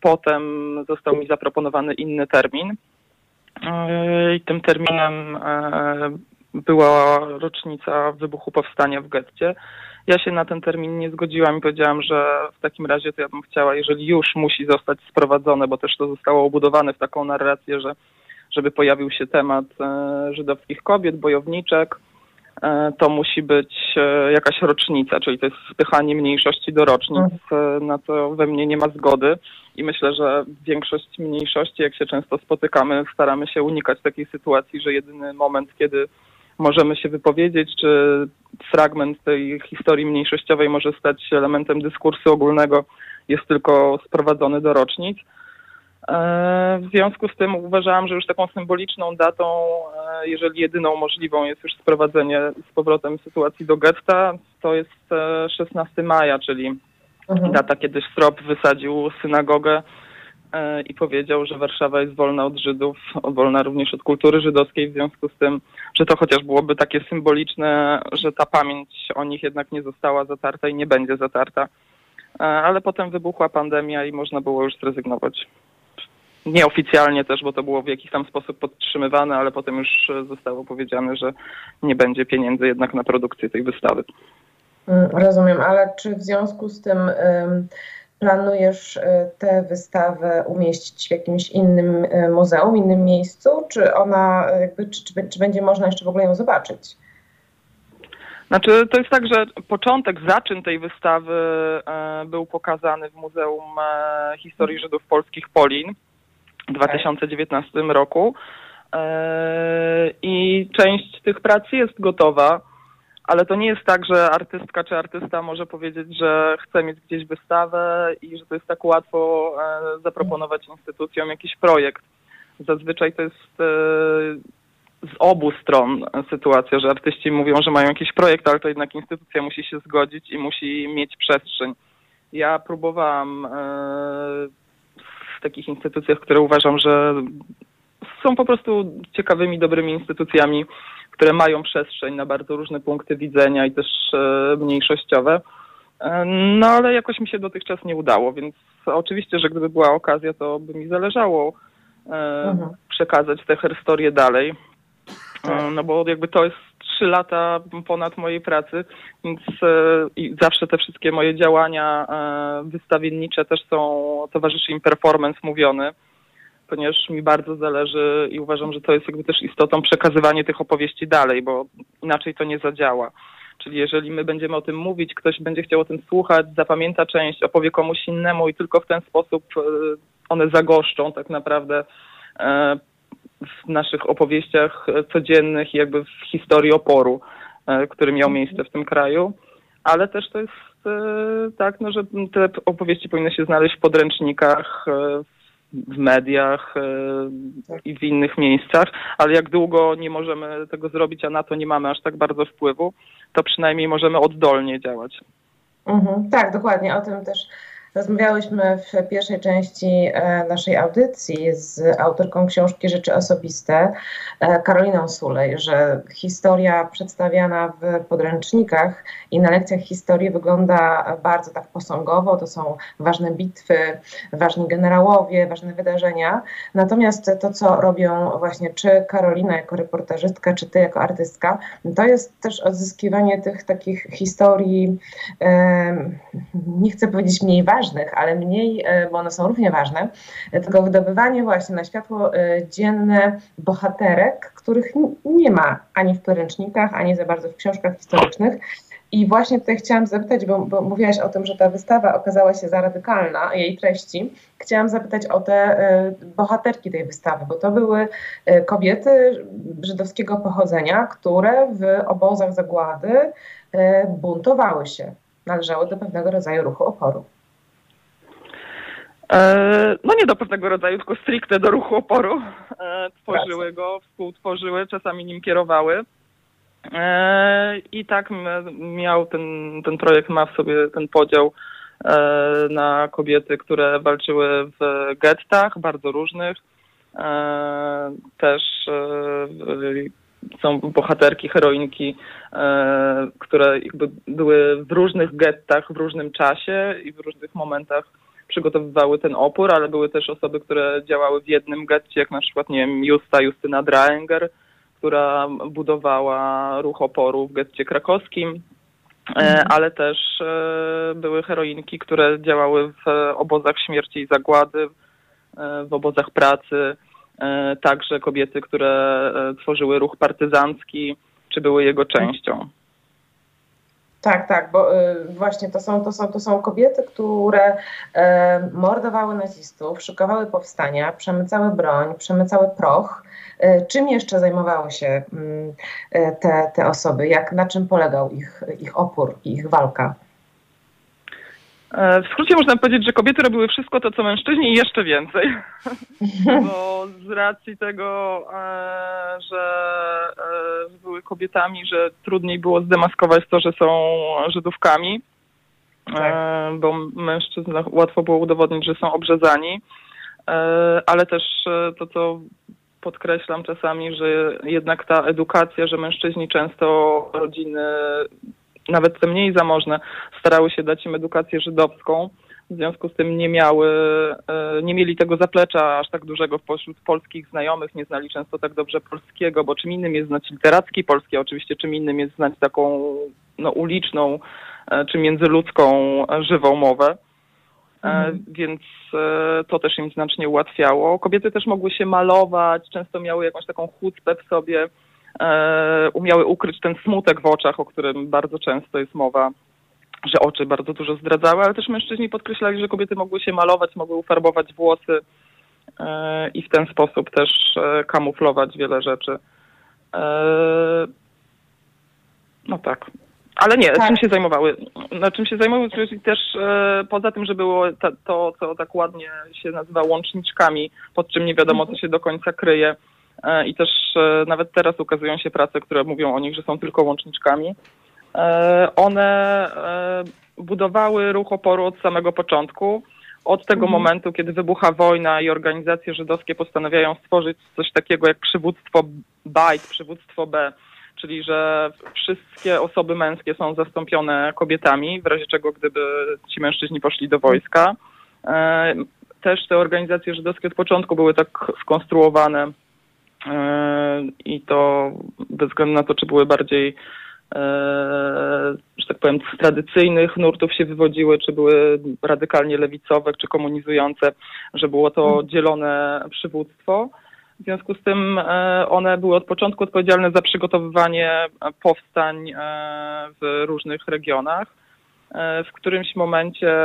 Potem został mi zaproponowany inny termin. I tym terminem była rocznica wybuchu powstania w getcie. Ja się na ten termin nie zgodziłam i powiedziałam, że w takim razie to ja bym chciała, jeżeli już musi zostać sprowadzone, bo też to zostało obudowane w taką narrację, że żeby pojawił się temat e, żydowskich kobiet, bojowniczek, e, to musi być e, jakaś rocznica, czyli to jest spychanie mniejszości do rocznic, na co we mnie nie ma zgody. I myślę, że większość mniejszości, jak się często spotykamy, staramy się unikać takiej sytuacji, że jedyny moment, kiedy możemy się wypowiedzieć, czy fragment tej historii mniejszościowej może stać się elementem dyskursu ogólnego, jest tylko sprowadzony do rocznic. E, w związku z tym uważałam, że już taką symboliczną datą, e, jeżeli jedyną możliwą jest już sprowadzenie z powrotem sytuacji do getta, to jest 16 e, maja, czyli mhm. data, kiedy Strop wysadził synagogę i powiedział, że Warszawa jest wolna od Żydów, wolna również od kultury żydowskiej, w związku z tym, że to chociaż byłoby takie symboliczne, że ta pamięć o nich jednak nie została zatarta i nie będzie zatarta. E, ale potem wybuchła pandemia i można było już zrezygnować. Nieoficjalnie też, bo to było w jakiś tam sposób podtrzymywane, ale potem już zostało powiedziane, że nie będzie pieniędzy jednak na produkcję tej wystawy. Mm, rozumiem, ale czy w związku z tym planujesz e, tę wystawę umieścić w jakimś innym e, muzeum, innym miejscu, czy ona jakby, czy, czy, czy będzie można jeszcze w ogóle ją zobaczyć? Znaczy, to jest tak, że początek, zaczyn tej wystawy e, był pokazany w Muzeum e, Historii Żydów Polskich Polin w 2019 roku. E, i część tych prac jest gotowa ale to nie jest tak, że artystka czy artysta może powiedzieć, że chce mieć gdzieś wystawę i że to jest tak łatwo e, zaproponować instytucjom jakiś projekt. Zazwyczaj to jest e, z obu stron sytuacja, że artyści mówią, że mają jakiś projekt, ale to jednak instytucja musi się zgodzić i musi mieć przestrzeń. Ja próbowałam w takich instytucjach, które uważam, że są po prostu ciekawymi, dobrymi instytucjami, które mają przestrzeń na bardzo różne punkty widzenia i też e, mniejszościowe. E, no ale jakoś mi się dotychczas nie udało, więc oczywiście, że gdyby była okazja, to by mi zależało e, mhm. przekazać tę historię dalej. No bo jakby to jest trzy lata ponad mojej pracy, więc i zawsze te wszystkie moje działania wystawiennicze też są, towarzyszy im performance mówiony ponieważ mi bardzo zależy i uważam, że to jest jakby też istotą przekazywanie tych opowieści dalej, bo inaczej to nie zadziała. Czyli jeżeli my będziemy o tym mówić, ktoś będzie chciał o tym słuchać, zapamięta część, opowie komuś innemu i tylko w ten sposób e, one zagoszczą tak naprawdę e, w naszych opowieściach codziennych i jakby w historii oporu, e, który miał miejsce w tym kraju. Ale też to jest tak, no, że te opowieści powinny się znaleźć w podręcznikach, w mediach e, i w innych miejscach, ale jak długo nie możemy tego zrobić, a na to nie mamy aż tak bardzo wpływu, to przynajmniej możemy oddolnie działać. Mhm, tak, dokładnie. O tym też Rozmawiałyśmy w pierwszej części e, naszej audycji z autorką książki Rzeczy Osobiste, e, Karoliną Sulej, że historia przedstawiana w podręcznikach i na lekcjach historii wygląda bardzo tak posągowo. To są ważne bitwy, ważni generałowie, ważne wydarzenia. Natomiast to, co robią właśnie czy Karolina jako reportażystka, czy ty jako artystka, to jest też odzyskiwanie tych takich historii, nie chcę powiedzieć mniej ważnych, ważnych, ale mniej, e, bo one są równie ważne, tylko wydobywanie właśnie na światło e, dzienne bohaterek, których nie ma ani w podręcznikach, ani za bardzo w książkach historycznych. I właśnie tutaj chciałam zapytać, bo, bo mówiłaś o tym, że ta wystawa okazała się za radykalna, jej treści. Chciałam zapytać o te y, bohaterki tej wystawy, bo to były y, kobiety żydowskiego pochodzenia, które w obozach zagłady y, buntowały się. Należały do pewnego rodzaju ruchu oporu. E, no nie do pewnego rodzaju, tylko stricte do ruchu oporu. E, tworzyły go, współtworzyły, czasami nim kierowały. E, I tak miał ten, ten projekt, ma w sobie ten podział na kobiety, które walczyły w gettach, bardzo różnych. Też są bohaterki, heroinki, które jakby były w różnych gettach w różnym czasie i w różnych momentach przygotowywały ten opór, ale były też osoby, które działały w jednym getcie, jak na przykład, nie wiem, Justa Justyna Draenger, która budowała ruch oporu w getcie krakowskim, e, mhm. ale też e, były heroinki, które działały w obozach śmierci i zagłady, e, w obozach pracy, także kobiety, które tworzyły ruch partyzancki, czy były jego częścią. Tak, tak, bo y, właśnie to są, to, są, to są kobiety, które y, mordowały nazistów, szykowały powstania, przemycały broń, przemycały proch. Y, czym jeszcze zajmowały się mm, y, te, te osoby? Jak, na czym polegał ich, ich opór i ich walka? E, w skrócie można powiedzieć, że kobiety robiły wszystko to, co mężczyźni i jeszcze więcej. Bo z racji tego, e, że e, były kobietami, że trudniej było zdemaskować to, że są Żydówkami, tak. bo mężczyznach łatwo było udowodnić, że są obrzezani, ale też to, co podkreślam czasami, że jednak ta edukacja, że mężczyźni często rodziny nawet te mniej zamożne, starały się dać im edukację żydowską. W związku z tym nie miały, e, nie mieli tego zaplecza aż tak dużego pośród polskich znajomych, nie znali często tak dobrze polskiego, bo czym innym jest znać literacki polski, oczywiście czym innym jest znać taką no, uliczną e, czy międzyludzką e, żywą mowę. Mhm. Więc to też im znacznie ułatwiało. Kobiety też mogły się malować, często miały jakąś taką chucpę w sobie, umiały ukryć ten smutek w oczach, o którym bardzo często jest mowa, że oczy bardzo dużo zdradzały, ale też mężczyźni podkreślali, że kobiety mogły się malować, mogły ufarbować włosy e, i w ten sposób też e, kamuflować wiele rzeczy. No tak. Ale nie, Tak. czym się zajmowały? Na czym się zajmowały? Czyli też e, poza tym, że było to, co tak ładnie się nazywa łączniczkami, pod czym nie wiadomo, co się do końca kryje. E, I też e, nawet teraz ukazują się prace, które mówią o nich, że są tylko łączniczkami. E, one budowały ruch oporu od samego początku. Od tego momentu, kiedy wybucha wojna i organizacje żydowskie postanawiają stworzyć coś takiego jak przywództwo BAJT, przywództwo B, czyli że wszystkie osoby męskie są zastąpione kobietami, w razie czego gdyby ci mężczyźni poszli do wojska. Też te organizacje żydowskie od początku były tak skonstruowane i to bez względu na to, czy były bardziej e, że tak powiem, z tradycyjnych nurtów się wywodziły, czy były radykalnie lewicowe, czy komunizujące, że było to dzielone przywództwo. W związku z tym e, one były od początku odpowiedzialne za przygotowywanie powstań e, w różnych regionach. W którymś momencie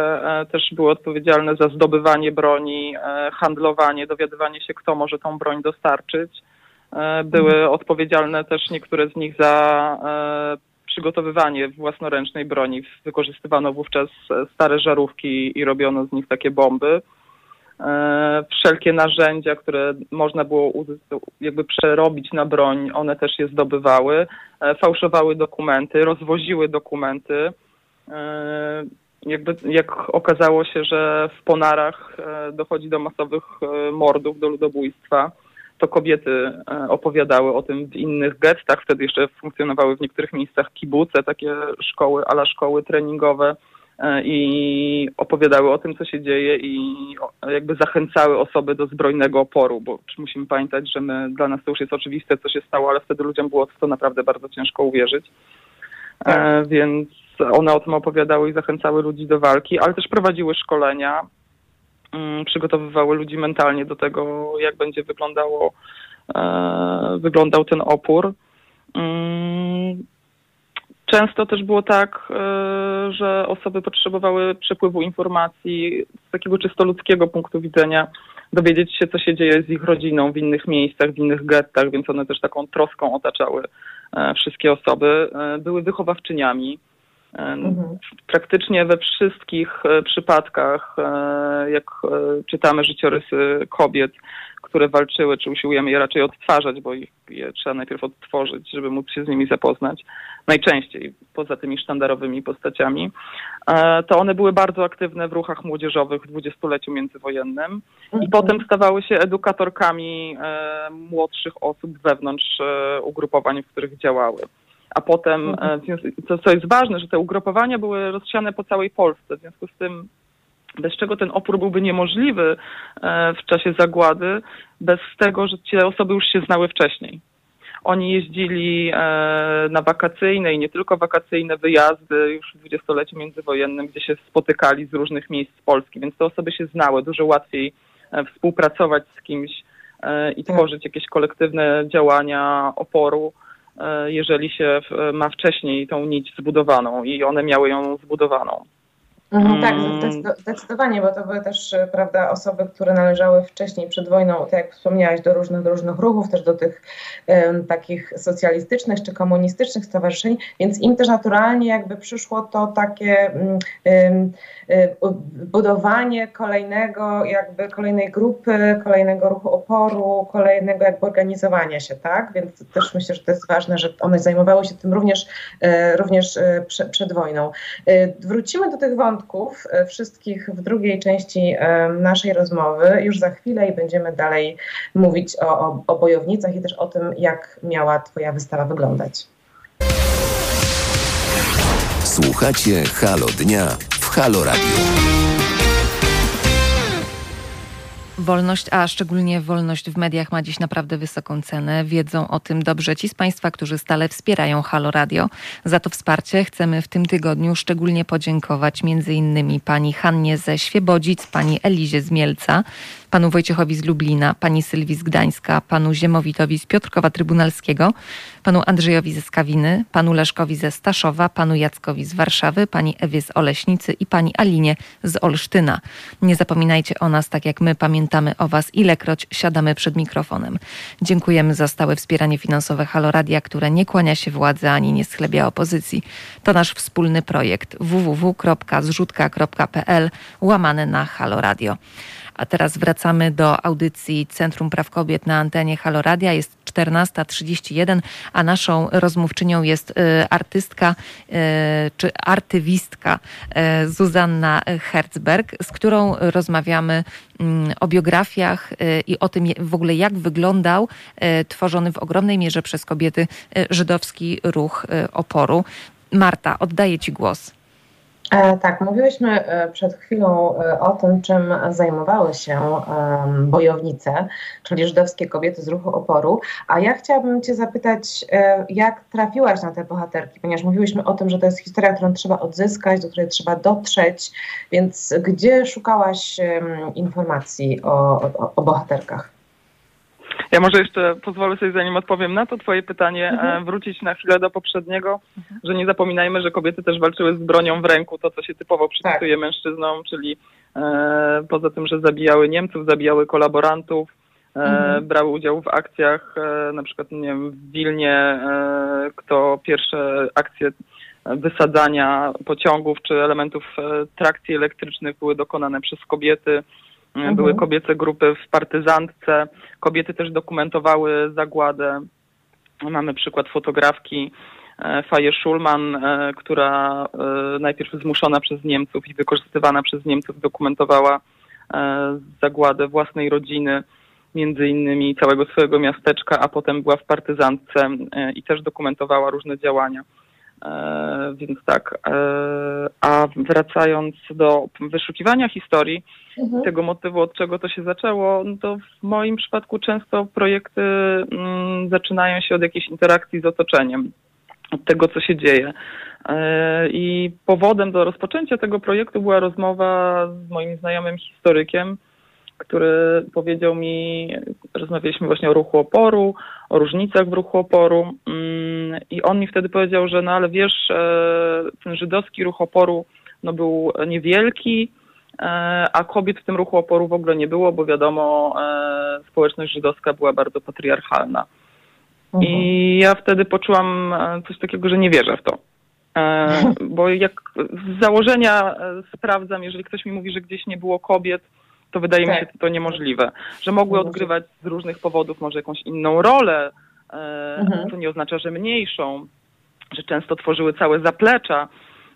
też były odpowiedzialne za zdobywanie broni, handlowanie, dowiadywanie się, kto może tą broń dostarczyć. E, Były odpowiedzialne też niektóre z nich za e, przygotowywanie własnoręcznej broni. Wykorzystywano wówczas e, stare żarówki i robiono z nich takie bomby. Wszelkie narzędzia, które można było jakby przerobić na broń, one też je zdobywały, fałszowały dokumenty, rozwoziły dokumenty. Jakby, jak okazało się, że w Ponarach dochodzi do masowych mordów, do ludobójstwa, to kobiety e, opowiadały o tym w innych gettach. Wtedy jeszcze funkcjonowały w niektórych miejscach kibuce, takie szkoły, ala szkoły treningowe e, i opowiadały o tym, co się dzieje i jakby zachęcały osoby do zbrojnego oporu, bo musimy pamiętać, że my, dla nas to już jest oczywiste, co się stało, ale wtedy ludziom było w to naprawdę bardzo ciężko uwierzyć. E, więc one o tym opowiadały i zachęcały ludzi do walki, ale też prowadziły szkolenia, przygotowywały ludzi mentalnie do tego, jak będzie wyglądało, e, wyglądał ten opór. Mm, Często też było tak, e, że osoby potrzebowały przepływu informacji z takiego czysto ludzkiego punktu widzenia, dowiedzieć się, co się dzieje z ich rodziną w innych miejscach, w innych gettach, więc one też taką troską otaczały e, wszystkie osoby. Były wychowawczyniami. Mhm. Praktycznie we wszystkich e, przypadkach, e, jak e, czytamy życiorysy kobiet, które walczyły, czy usiłujemy je raczej odtwarzać, bo ich, je trzeba najpierw odtworzyć, żeby móc się z nimi zapoznać, najczęściej poza tymi sztandarowymi postaciami, to one były bardzo aktywne w ruchach młodzieżowych w dwudziestoleciu międzywojennym i potem stawały się edukatorkami młodszych osób wewnątrz ugrupowań, w których działały. A potem, e, w związku- co, co jest ważne, że te ugrupowania były rozsiane po całej Polsce, w związku z tym bez czego ten opór byłby niemożliwy e, w czasie zagłady, bez tego, że te osoby już się znały wcześniej. Oni jeździli e, na wakacyjne i nie tylko wakacyjne wyjazdy już w dwudziestoleciu międzywojennym, gdzie się spotykali z różnych miejsc Polski, więc te osoby się znały, dużo łatwiej e, współpracować z kimś e, i tworzyć jakieś kolektywne działania oporu, e, jeżeli się ma wcześniej tą nić zbudowaną i one miały ją zbudowaną. Mhm, tak, Mm. zdecydo- zdecydowanie, bo to były też e, prawda, osoby, które należały wcześniej przed wojną, tak jak wspomniałaś, do różnych, do różnych ruchów, też do tych em, takich socjalistycznych czy komunistycznych stowarzyszeń, więc im też naturalnie jakby przyszło to takie mm, em, e, u- budowanie kolejnego, jakby kolejnej grupy, kolejnego ruchu oporu, kolejnego jakby organizowania się, tak? Więc też myślę, że to jest ważne, że one zajmowały się tym również, e, również prze, przed wojną. Wrócimy do tych wątków e, wszystkich w drugiej części e, naszej rozmowy już za chwilę i będziemy dalej mówić o, o, o bojownicach i też o tym, jak miała Twoja wystawa wyglądać. Słuchacie Halo Dnia w Halo Radio. Wolność, a szczególnie wolność w mediach ma dziś naprawdę wysoką cenę. Wiedzą o tym dobrze ci z Państwa, którzy stale wspierają Halo Radio. Za to wsparcie chcemy w tym tygodniu szczególnie podziękować między innymi pani Hannie ze Świebodzic, pani Elizie z Mielca, panu Wojciechowi z Lublina, pani Sylwii z Gdańska, panu Ziemowitowi z Piotrkowa Trybunalskiego, panu Andrzejowi ze Skawiny, panu Leszkowi ze Staszowa, panu Jackowi z Warszawy, pani Ewie z Oleśnicy i pani Alinie z Olsztyna. Nie zapominajcie o nas, tak jak my pamiętamy o Was, ilekroć siadamy przed mikrofonem. Dziękujemy za stałe wspieranie finansowe Haloradia, które nie kłania się władzy ani nie schlebia opozycji. To nasz wspólny projekt www.zrzutka.pl łamane na Haloradio. A teraz wracamy do audycji Centrum Praw Kobiet na antenie Haloradia. Jest 14.31, a naszą rozmówczynią jest y, artystka y, czy artywistka y, Zuzanna Herzberg, z którą rozmawiamy mm, o biografiach i o tym w ogóle jak wyglądał tworzony w ogromnej mierze przez kobiety żydowski ruch oporu. Marta, oddaję Ci głos. E, tak, mówiłyśmy e, przed chwilą e, o tym, czym zajmowały się bojownice, czyli żydowskie kobiety z ruchu oporu. A ja chciałabym Cię zapytać, jak trafiłaś na te bohaterki, ponieważ mówiłyśmy o tym, że to jest historia, którą trzeba odzyskać, do której trzeba dotrzeć, więc gdzie szukałaś informacji o, o, o bohaterkach? Ja może jeszcze pozwolę sobie, zanim odpowiem na to twoje pytanie, mhm. E, wrócić na chwilę do poprzedniego, mhm. że nie zapominajmy, że kobiety też walczyły z bronią w ręku, to co się typowo przypisuje tak. mężczyznom, czyli e, poza tym, że zabijały Niemców, zabijały kolaborantów, e, mhm. brały udział w akcjach, e, na przykład nie wiem, w Wilnie, e, kto pierwsze akcje wysadzania pociągów czy elementów e, trakcji elektrycznych były dokonane przez kobiety. Mhm. Były kobiece grupy w partyzantce. Kobiety też dokumentowały zagładę. Mamy przykład fotografki e, Faye Schulman, e, która e, najpierw zmuszona przez Niemców i wykorzystywana przez Niemców dokumentowała zagładę własnej rodziny, między innymi całego swojego miasteczka, a potem była w partyzantce i też dokumentowała różne działania. E, więc tak. E, a wracając do wyszukiwania historii, mhm. tego motywu, od czego to się zaczęło, no to w moim przypadku często projekty mm, zaczynają się od jakiejś interakcji z otoczeniem, od tego, co się dzieje. E, I powodem do rozpoczęcia tego projektu była rozmowa z moim znajomym historykiem, który powiedział mi, rozmawialiśmy właśnie o ruchu oporu, o różnicach w ruchu oporu mm, i on mi wtedy powiedział, że no ale wiesz, e, ten żydowski ruch oporu no był niewielki, e, a kobiet w tym ruchu oporu w ogóle nie było, bo wiadomo, e, społeczność żydowska była bardzo patriarchalna. Mhm. I ja wtedy poczułam coś takiego, że nie wierzę w to. Bo jak z założenia sprawdzam, jeżeli ktoś mi mówi, że gdzieś nie było kobiet, to wydaje tak. mi się to niemożliwe. Że mogły odgrywać z różnych powodów może jakąś inną rolę, e, mhm. to nie oznacza, że mniejszą, że często tworzyły całe zaplecza,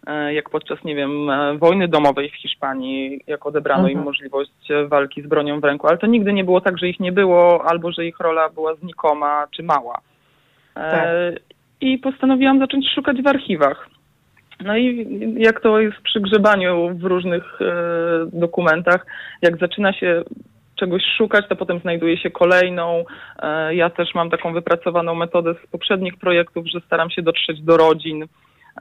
e, jak podczas, nie wiem, e, wojny domowej w Hiszpanii, jak odebrano mhm. im możliwość walki z bronią w ręku, ale to nigdy nie było tak, że ich nie było, albo że ich rola była znikoma czy mała. Tak. I postanowiłam zacząć szukać w archiwach. No i jak to jest przy grzebaniu w różnych e, dokumentach, jak zaczyna się czegoś szukać, to potem znajduje się kolejną. E, ja też mam taką wypracowaną metodę z poprzednich projektów, że staram się dotrzeć do rodzin,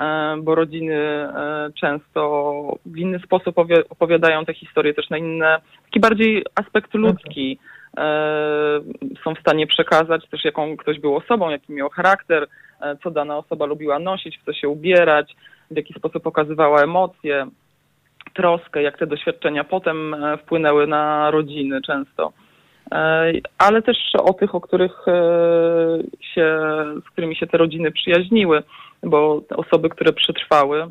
e, bo rodziny e, często w inny sposób opowiadają te historie też na inne, taki bardziej aspekt ludzki e, są w stanie przekazać też jaką ktoś był osobą, jaki miał charakter, e, co dana osoba lubiła nosić, w co się ubierać, w jaki sposób pokazywała emocje, troskę, jak te doświadczenia potem e, wpłynęły na rodziny często. E, ale też o tych, o których e, się, z którymi się te rodziny przyjaźniły, bo osoby, które przetrwały,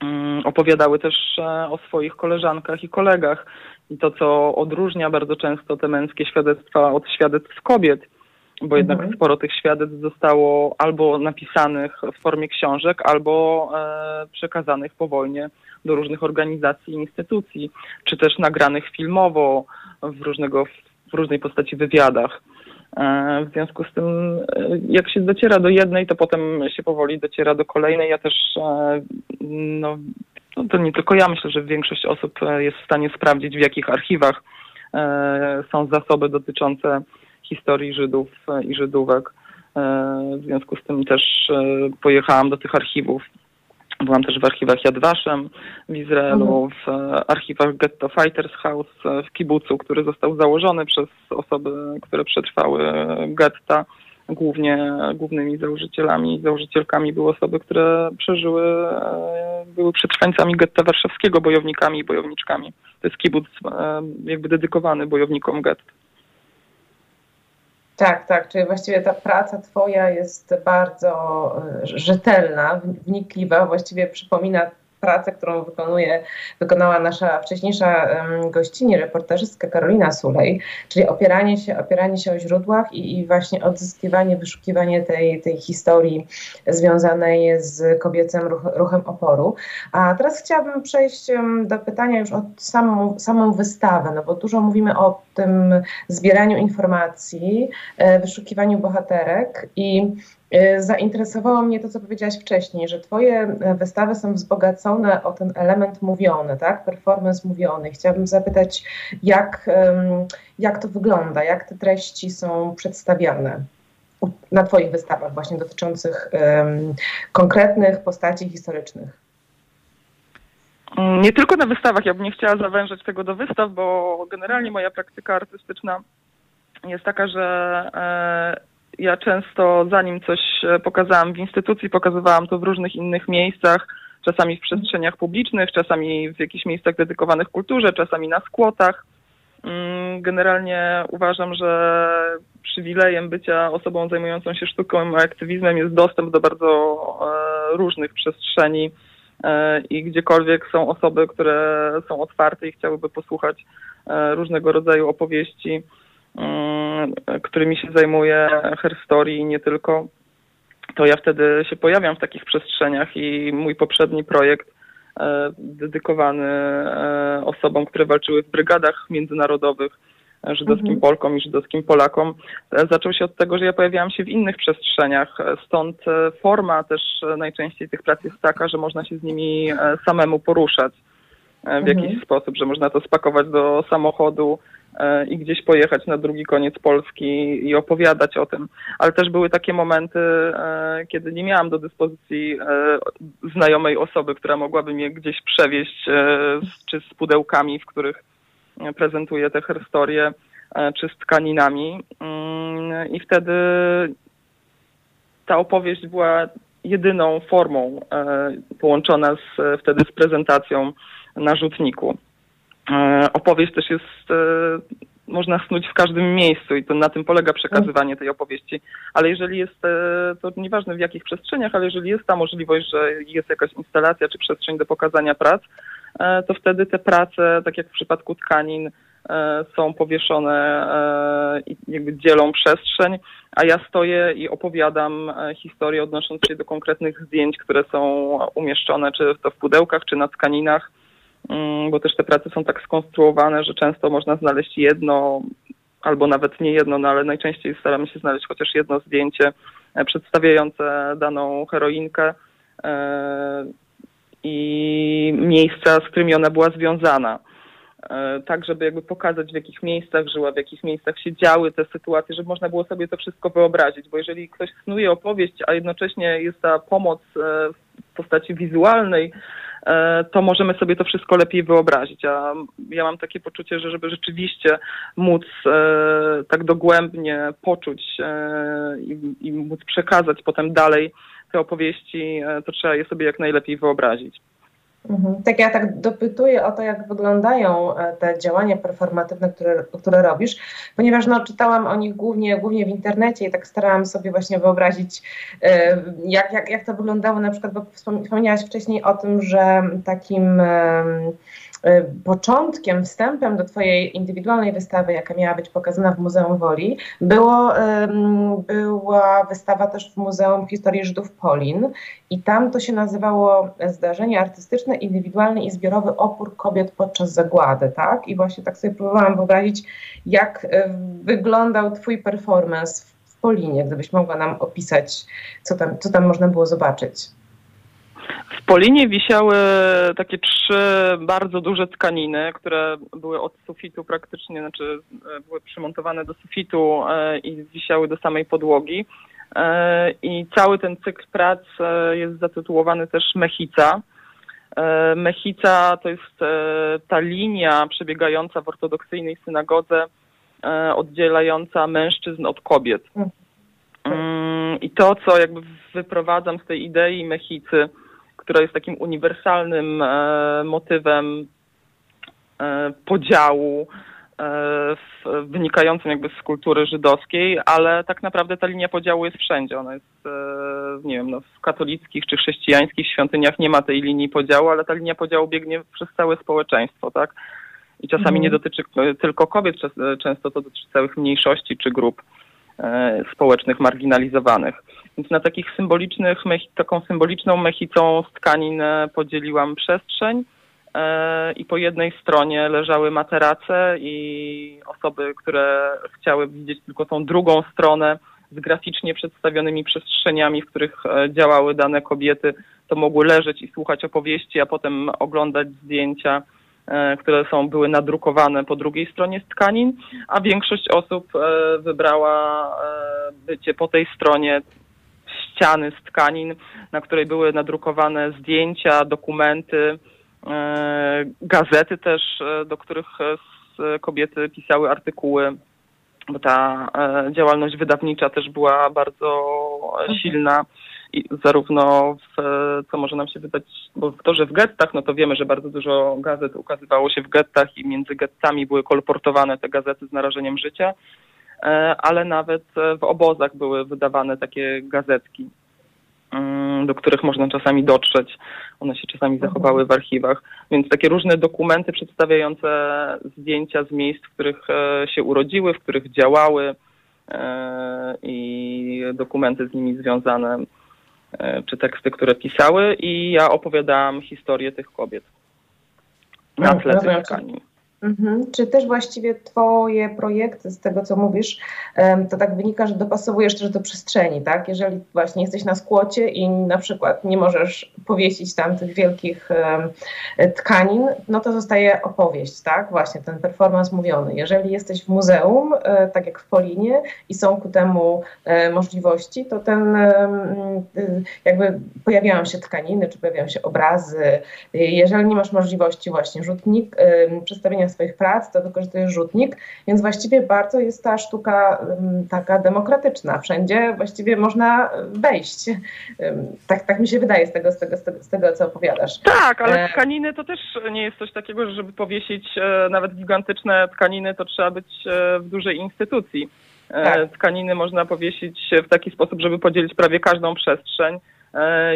mm, opowiadały też o swoich koleżankach i kolegach. I to, co odróżnia bardzo często te męskie świadectwa od świadectw kobiet, bo jednak mhm. sporo tych świadectw zostało albo napisanych w formie książek, albo e, przekazanych po wojnie do różnych organizacji i instytucji, czy też nagranych filmowo w, różnego, w różnej postaci wywiadach. E, w związku z tym, e, jak się dociera do jednej, to potem się powoli dociera do kolejnej. Ja też, e, no, no to nie tylko ja, myślę, że większość osób e, jest w stanie sprawdzić, w jakich archiwach e, są zasoby dotyczące historii Żydów e, i Żydówek. E, w związku z tym też e, pojechałam do tych archiwów. Byłam też w archiwach Yad Vashem w Izraelu, mhm. w archiwach Ghetto Fighters House w kibucu, który został założony przez osoby, które przetrwały getta głównie głównymi założycielami i założycielkami były osoby, które przeżyły, były przetrwańcami getta warszawskiego, bojownikami i bojowniczkami. To jest kibuc jakby dedykowany bojownikom getta. Tak, tak, czyli właściwie ta praca Twoja jest bardzo rzetelna, wnikliwa, właściwie przypomina pracę, którą wykonuje, wykonała nasza wcześniejsza gościni, reportażystka Karolina Sulej, czyli opieranie się, opieranie się o źródłach i, i właśnie odzyskiwanie, wyszukiwanie tej, tej historii związanej z kobiecym ruch, ruchem oporu. A teraz chciałabym przejść do pytania już o samą, samą wystawę, no bo dużo mówimy o tym zbieraniu informacji, e, wyszukiwaniu bohaterek i zainteresowało mnie to, co powiedziałaś wcześniej, że Twoje e, wystawy są wzbogacone o ten element mówiony, tak? Performance mówiony. Chciałabym zapytać, jak, jak to wygląda, jak te treści są przedstawiane na Twoich wystawach, właśnie dotyczących um, konkretnych postaci historycznych. Nie tylko na wystawach, ja bym nie chciała zawężać tego do wystaw, bo generalnie moja praktyka artystyczna jest taka, że e, ja często, zanim coś e, pokazałam w instytucji, pokazywałam to w różnych innych miejscach, czasami w przestrzeniach publicznych, czasami w jakichś miejscach dedykowanych kulturze, czasami na skłotach. Mm, generalnie uważam, że przywilejem bycia osobą zajmującą się sztuką i aktywizmem jest dostęp do bardzo e, różnych przestrzeni e, i gdziekolwiek są osoby, które są otwarte i chciałyby posłuchać różnego rodzaju opowieści Mm, którymi się zajmuję, herstory i nie tylko, to ja wtedy się pojawiam w takich przestrzeniach i mój poprzedni projekt e, dedykowany e, osobom, które walczyły w brygadach międzynarodowych, e, żydowskim mhm. Polkom i żydowskim Polakom, zaczął się od tego, że ja pojawiałam się w innych przestrzeniach. Stąd forma też najczęściej tych prac jest taka, że można się z nimi samemu poruszać w jakiś mhm. sposób, że można to spakować do samochodu, i gdzieś pojechać na drugi koniec Polski i opowiadać o tym. Ale też były takie momenty, e, kiedy nie miałam do dyspozycji e, znajomej osoby, która mogłaby mnie gdzieś przewieźć, czy z pudełkami, w których prezentuję te historie, czy z tkaninami. Mm, I wtedy ta opowieść była jedyną formą połączona z, wtedy z prezentacją na rzutniku. E, opowieść też jest, e, można snuć w każdym miejscu i to na tym polega przekazywanie tej opowieści. Ale jeżeli jest, e, to nieważne w jakich przestrzeniach, ale jeżeli jest ta możliwość, że jest jakaś instalacja czy przestrzeń do pokazania prac, to wtedy te prace, tak jak w przypadku tkanin, są powieszone i jakby dzielą przestrzeń, a ja stoję i opowiadam historię odnosząc się do konkretnych zdjęć, które są umieszczone czy to w pudełkach, czy na tkaninach bo też te prace są tak skonstruowane, że często można znaleźć jedno albo nawet nie jedno, no ale najczęściej staramy się znaleźć chociaż jedno zdjęcie e, przedstawiające daną heroinkę e, i miejsca, z którymi ona była związana. E, tak, żeby jakby pokazać w jakich miejscach żyła, w jakich miejscach się działy te sytuacje, żeby można było sobie to wszystko wyobrazić, bo jeżeli ktoś snuje opowieść, a jednocześnie jest ta pomoc w postaci wizualnej, to możemy sobie to wszystko lepiej wyobrazić. A ja mam takie poczucie, że żeby rzeczywiście móc e, tak dogłębnie poczuć e, i, i móc przekazać potem dalej te opowieści, to trzeba je sobie jak najlepiej wyobrazić. Mhm. Tak, ja tak dopytuję o to, jak wyglądają e, te działania performatywne, które, które robisz, ponieważ no, czytałam o nich głównie, głównie w internecie i tak starałam sobie właśnie wyobrazić, e, jak, jak, jak to wyglądało na przykład, bo wspomniałaś wcześniej o tym, że takim początkiem, wstępem do Twojej indywidualnej wystawy, jaka miała być pokazana w Muzeum Woli, było, była wystawa też w Muzeum Historii Żydów Polin i tam to się nazywało Zdarzenie artystyczne, indywidualny i zbiorowy opór kobiet podczas zagłady, tak? I właśnie tak sobie próbowałam wyobrazić, jak y, wyglądał Twój performance w Polinie, gdybyś mogła nam opisać, co tam, co tam można było zobaczyć. W Polinie wisiały takie trzy bardzo duże tkaniny, które były od sufitu praktycznie, znaczy e, były przymontowane do sufitu e, i wisiały do samej podłogi. E, I cały ten cykl prac jest zatytułowany też Mechica. Mechica to jest ta linia przebiegająca w ortodoksyjnej synagodze, oddzielająca mężczyzn od kobiet. Mm, I to, co jakby wyprowadzam z tej idei Mechicy, która jest takim uniwersalnym e, motywem e, podziału, e, wynikającym jakby z kultury żydowskiej, ale tak naprawdę ta linia podziału jest wszędzie. Ona jest, nie wiem, no, w katolickich czy chrześcijańskich świątyniach nie ma tej linii podziału, ale ta linia podziału biegnie przez całe społeczeństwo, tak? I czasami mm. nie dotyczy tylko kobiet, często to dotyczy całych mniejszości czy grup. E, społecznych marginalizowanych. Więc na takich symbolicznych, taką symboliczną mechicą z tkanin e, podzieliłam przestrzeń e, i po jednej stronie leżały materace i osoby, które chciały widzieć tylko tą drugą stronę z graficznie przedstawionymi przestrzeniami, w których działały dane kobiety, to mogły leżeć i słuchać opowieści, a potem oglądać zdjęcia E, które są, były nadrukowane po drugiej stronie tkanin, a większość osób e, wybrała e, bycie po tej stronie ściany z tkanin, na której były nadrukowane zdjęcia, dokumenty, gazety też, do których kobiety pisały artykuły, bo ta działalność wydawnicza też była bardzo mhm. silna i zarówno w, co może nam się wydać, bo to, że w gettach, no to wiemy, że bardzo dużo gazet ukazywało się w gettach i między gettami były kolportowane te gazety z narażeniem życia, e, ale nawet w obozach były wydawane takie gazetki, mm, do których można czasami dotrzeć. One się czasami mhm. zachowały w archiwach. Więc takie różne dokumenty przedstawiające zdjęcia z miejsc, w których e, się urodziły, w których działały e, i dokumenty z nimi związane czy teksty, które pisały i ja opowiadałam historię tych kobiet na tle tych tkanin. Mhm. Czy też właściwie Twoje projekty, z tego co mówisz, to tak wynika, że dopasowujesz też do przestrzeni, tak? Jeżeli właśnie jesteś na skłocie i na przykład nie możesz powiesić tam tych wielkich tkanin, no to zostaje opowieść, tak? Właśnie ten performance mówiony. Jeżeli jesteś w muzeum, e, tak jak w Polinie i są ku temu e, możliwości, to ten jakby pojawiają się tkaniny, czy pojawiają się obrazy. Jeżeli nie masz możliwości właśnie rzutnik, przedstawienia swoich prac, to wykorzystuje rzutnik, więc właściwie bardzo jest ta sztuka taka demokratyczna. Wszędzie właściwie można wejść. Tak, tak mi się wydaje z tego, z, tego, z, tego, z tego, co opowiadasz. Tak, ale e, tkaniny to też nie jest coś takiego, że żeby powiesić e, nawet gigantyczne tkaniny, to trzeba być e, w dużej instytucji. Tak. Tkaniny można powiesić w taki sposób, żeby podzielić prawie każdą przestrzeń,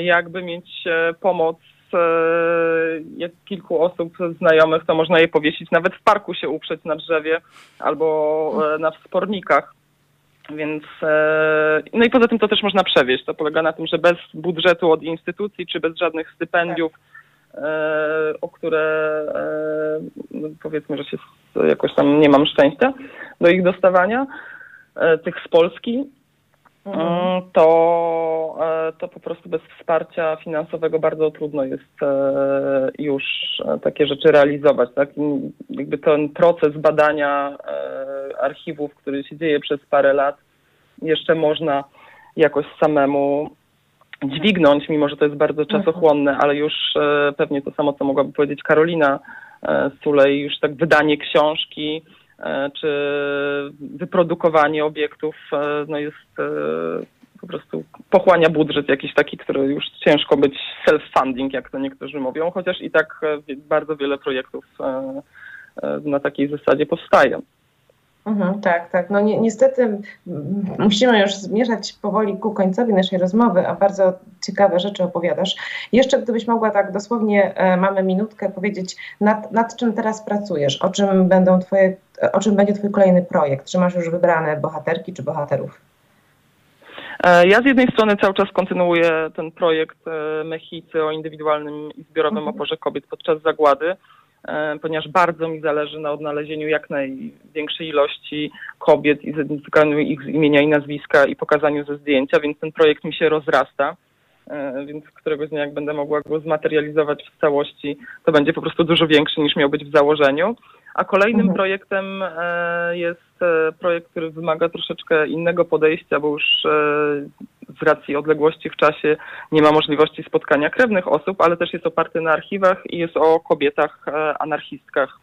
jakby mieć pomoc jak kilku osób znajomych, to można je powiesić nawet w parku się uprzeć na drzewie albo e, na wspornikach. Więc e, no i poza tym to też można przewieźć. To polega na tym, że bez budżetu od instytucji czy bez żadnych stypendiów, e, o które no powiedzmy, że się jakoś tam nie mam szczęścia do ich dostawania, tych z Polski, to, e, to po prostu bez wsparcia finansowego bardzo trudno jest e, już e, takie rzeczy realizować. Tak? Jakby ten proces badania archiwów, który się dzieje przez parę lat, jeszcze można jakoś samemu dźwignąć, mimo że to jest bardzo mhm. czasochłonne, ale już pewnie to samo, co mogłaby powiedzieć Karolina Sulej, już tak wydanie książki, czy wyprodukowanie obiektów e, no jest e, po prostu pochłania budżet jakiś taki, który już ciężko być self-funding, jak to niektórzy mówią, chociaż i tak bardzo wiele projektów na takiej zasadzie powstaje. Mhm, tak, tak. No ni niestety musimy już zmierzać powoli ku końcowi naszej rozmowy, a bardzo ciekawe rzeczy opowiadasz. Jeszcze gdybyś mogła tak dosłownie, e, mamy minutkę, powiedzieć, nad, nad czym teraz pracujesz, o czym będą twoje, o czym będzie twój kolejny projekt? Czy masz już wybrane bohaterki czy bohaterów? E, ja z jednej strony cały czas kontynuuję ten projekt e, Mechicy o indywidualnym i zbiorowym mhm. oporze kobiet podczas zagłady. E, ponieważ bardzo mi zależy na odnalezieniu jak największej ilości kobiet i zidentyfikowaniu ich imienia i nazwiska i pokazaniu ze zdjęcia, więc ten projekt mi się rozrasta. E, więc któregoś dnia, jak będę mogła go zmaterializować w całości, to będzie po prostu dużo większy niż miał być w założeniu. A kolejnym mhm. projektem e, jest projekt, który wymaga troszeczkę innego podejścia, bo już z racji odległości w czasie nie ma możliwości spotkania krewnych osób, ale też jest oparty na archiwach i jest o kobietach e, anarchistkach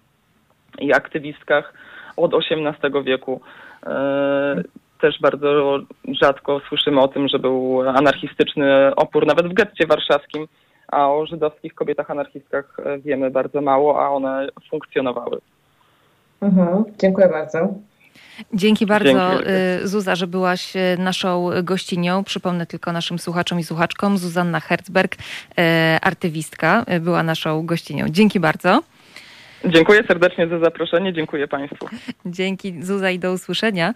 i aktywistkach od XVIII wieku. E, też bardzo rzadko słyszymy o tym, że był anarchistyczny opór nawet w getcie warszawskim, a o żydowskich kobietach anarchistkach wiemy bardzo mało, a one funkcjonowały. Mhm, dziękuję bardzo. Dzięki bardzo Dzięki. Zuza, że byłaś naszą gościnią. Przypomnę tylko naszym słuchaczom i słuchaczkom, Zuzanna Herzberg, artywistka, była naszą gościnią. Dzięki bardzo. Dziękuję serdecznie za zaproszenie, dziękuję Państwu. Dzięki Zuza i do usłyszenia.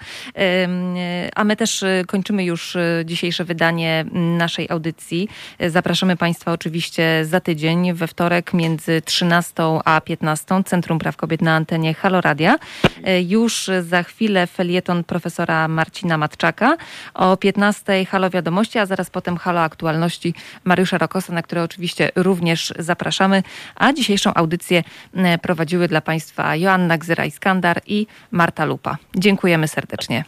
A my też e, kończymy już e, dzisiejsze wydanie naszej audycji. E, zapraszamy Państwa oczywiście za tydzień, we wtorek między 13 a 15 Centrum Praw Kobiet na antenie Haloradia. Już za chwilę felieton profesora Marcina Matczaka o 15 Halo Wiadomości, a zaraz potem Halo Aktualności Mariusza Rokosa, na które oczywiście również zapraszamy. A dzisiejszą audycję prowadziły dla Państwa Joanna Gzyra-Iskandar i Marta Lupa. Dziękujemy serdecznie.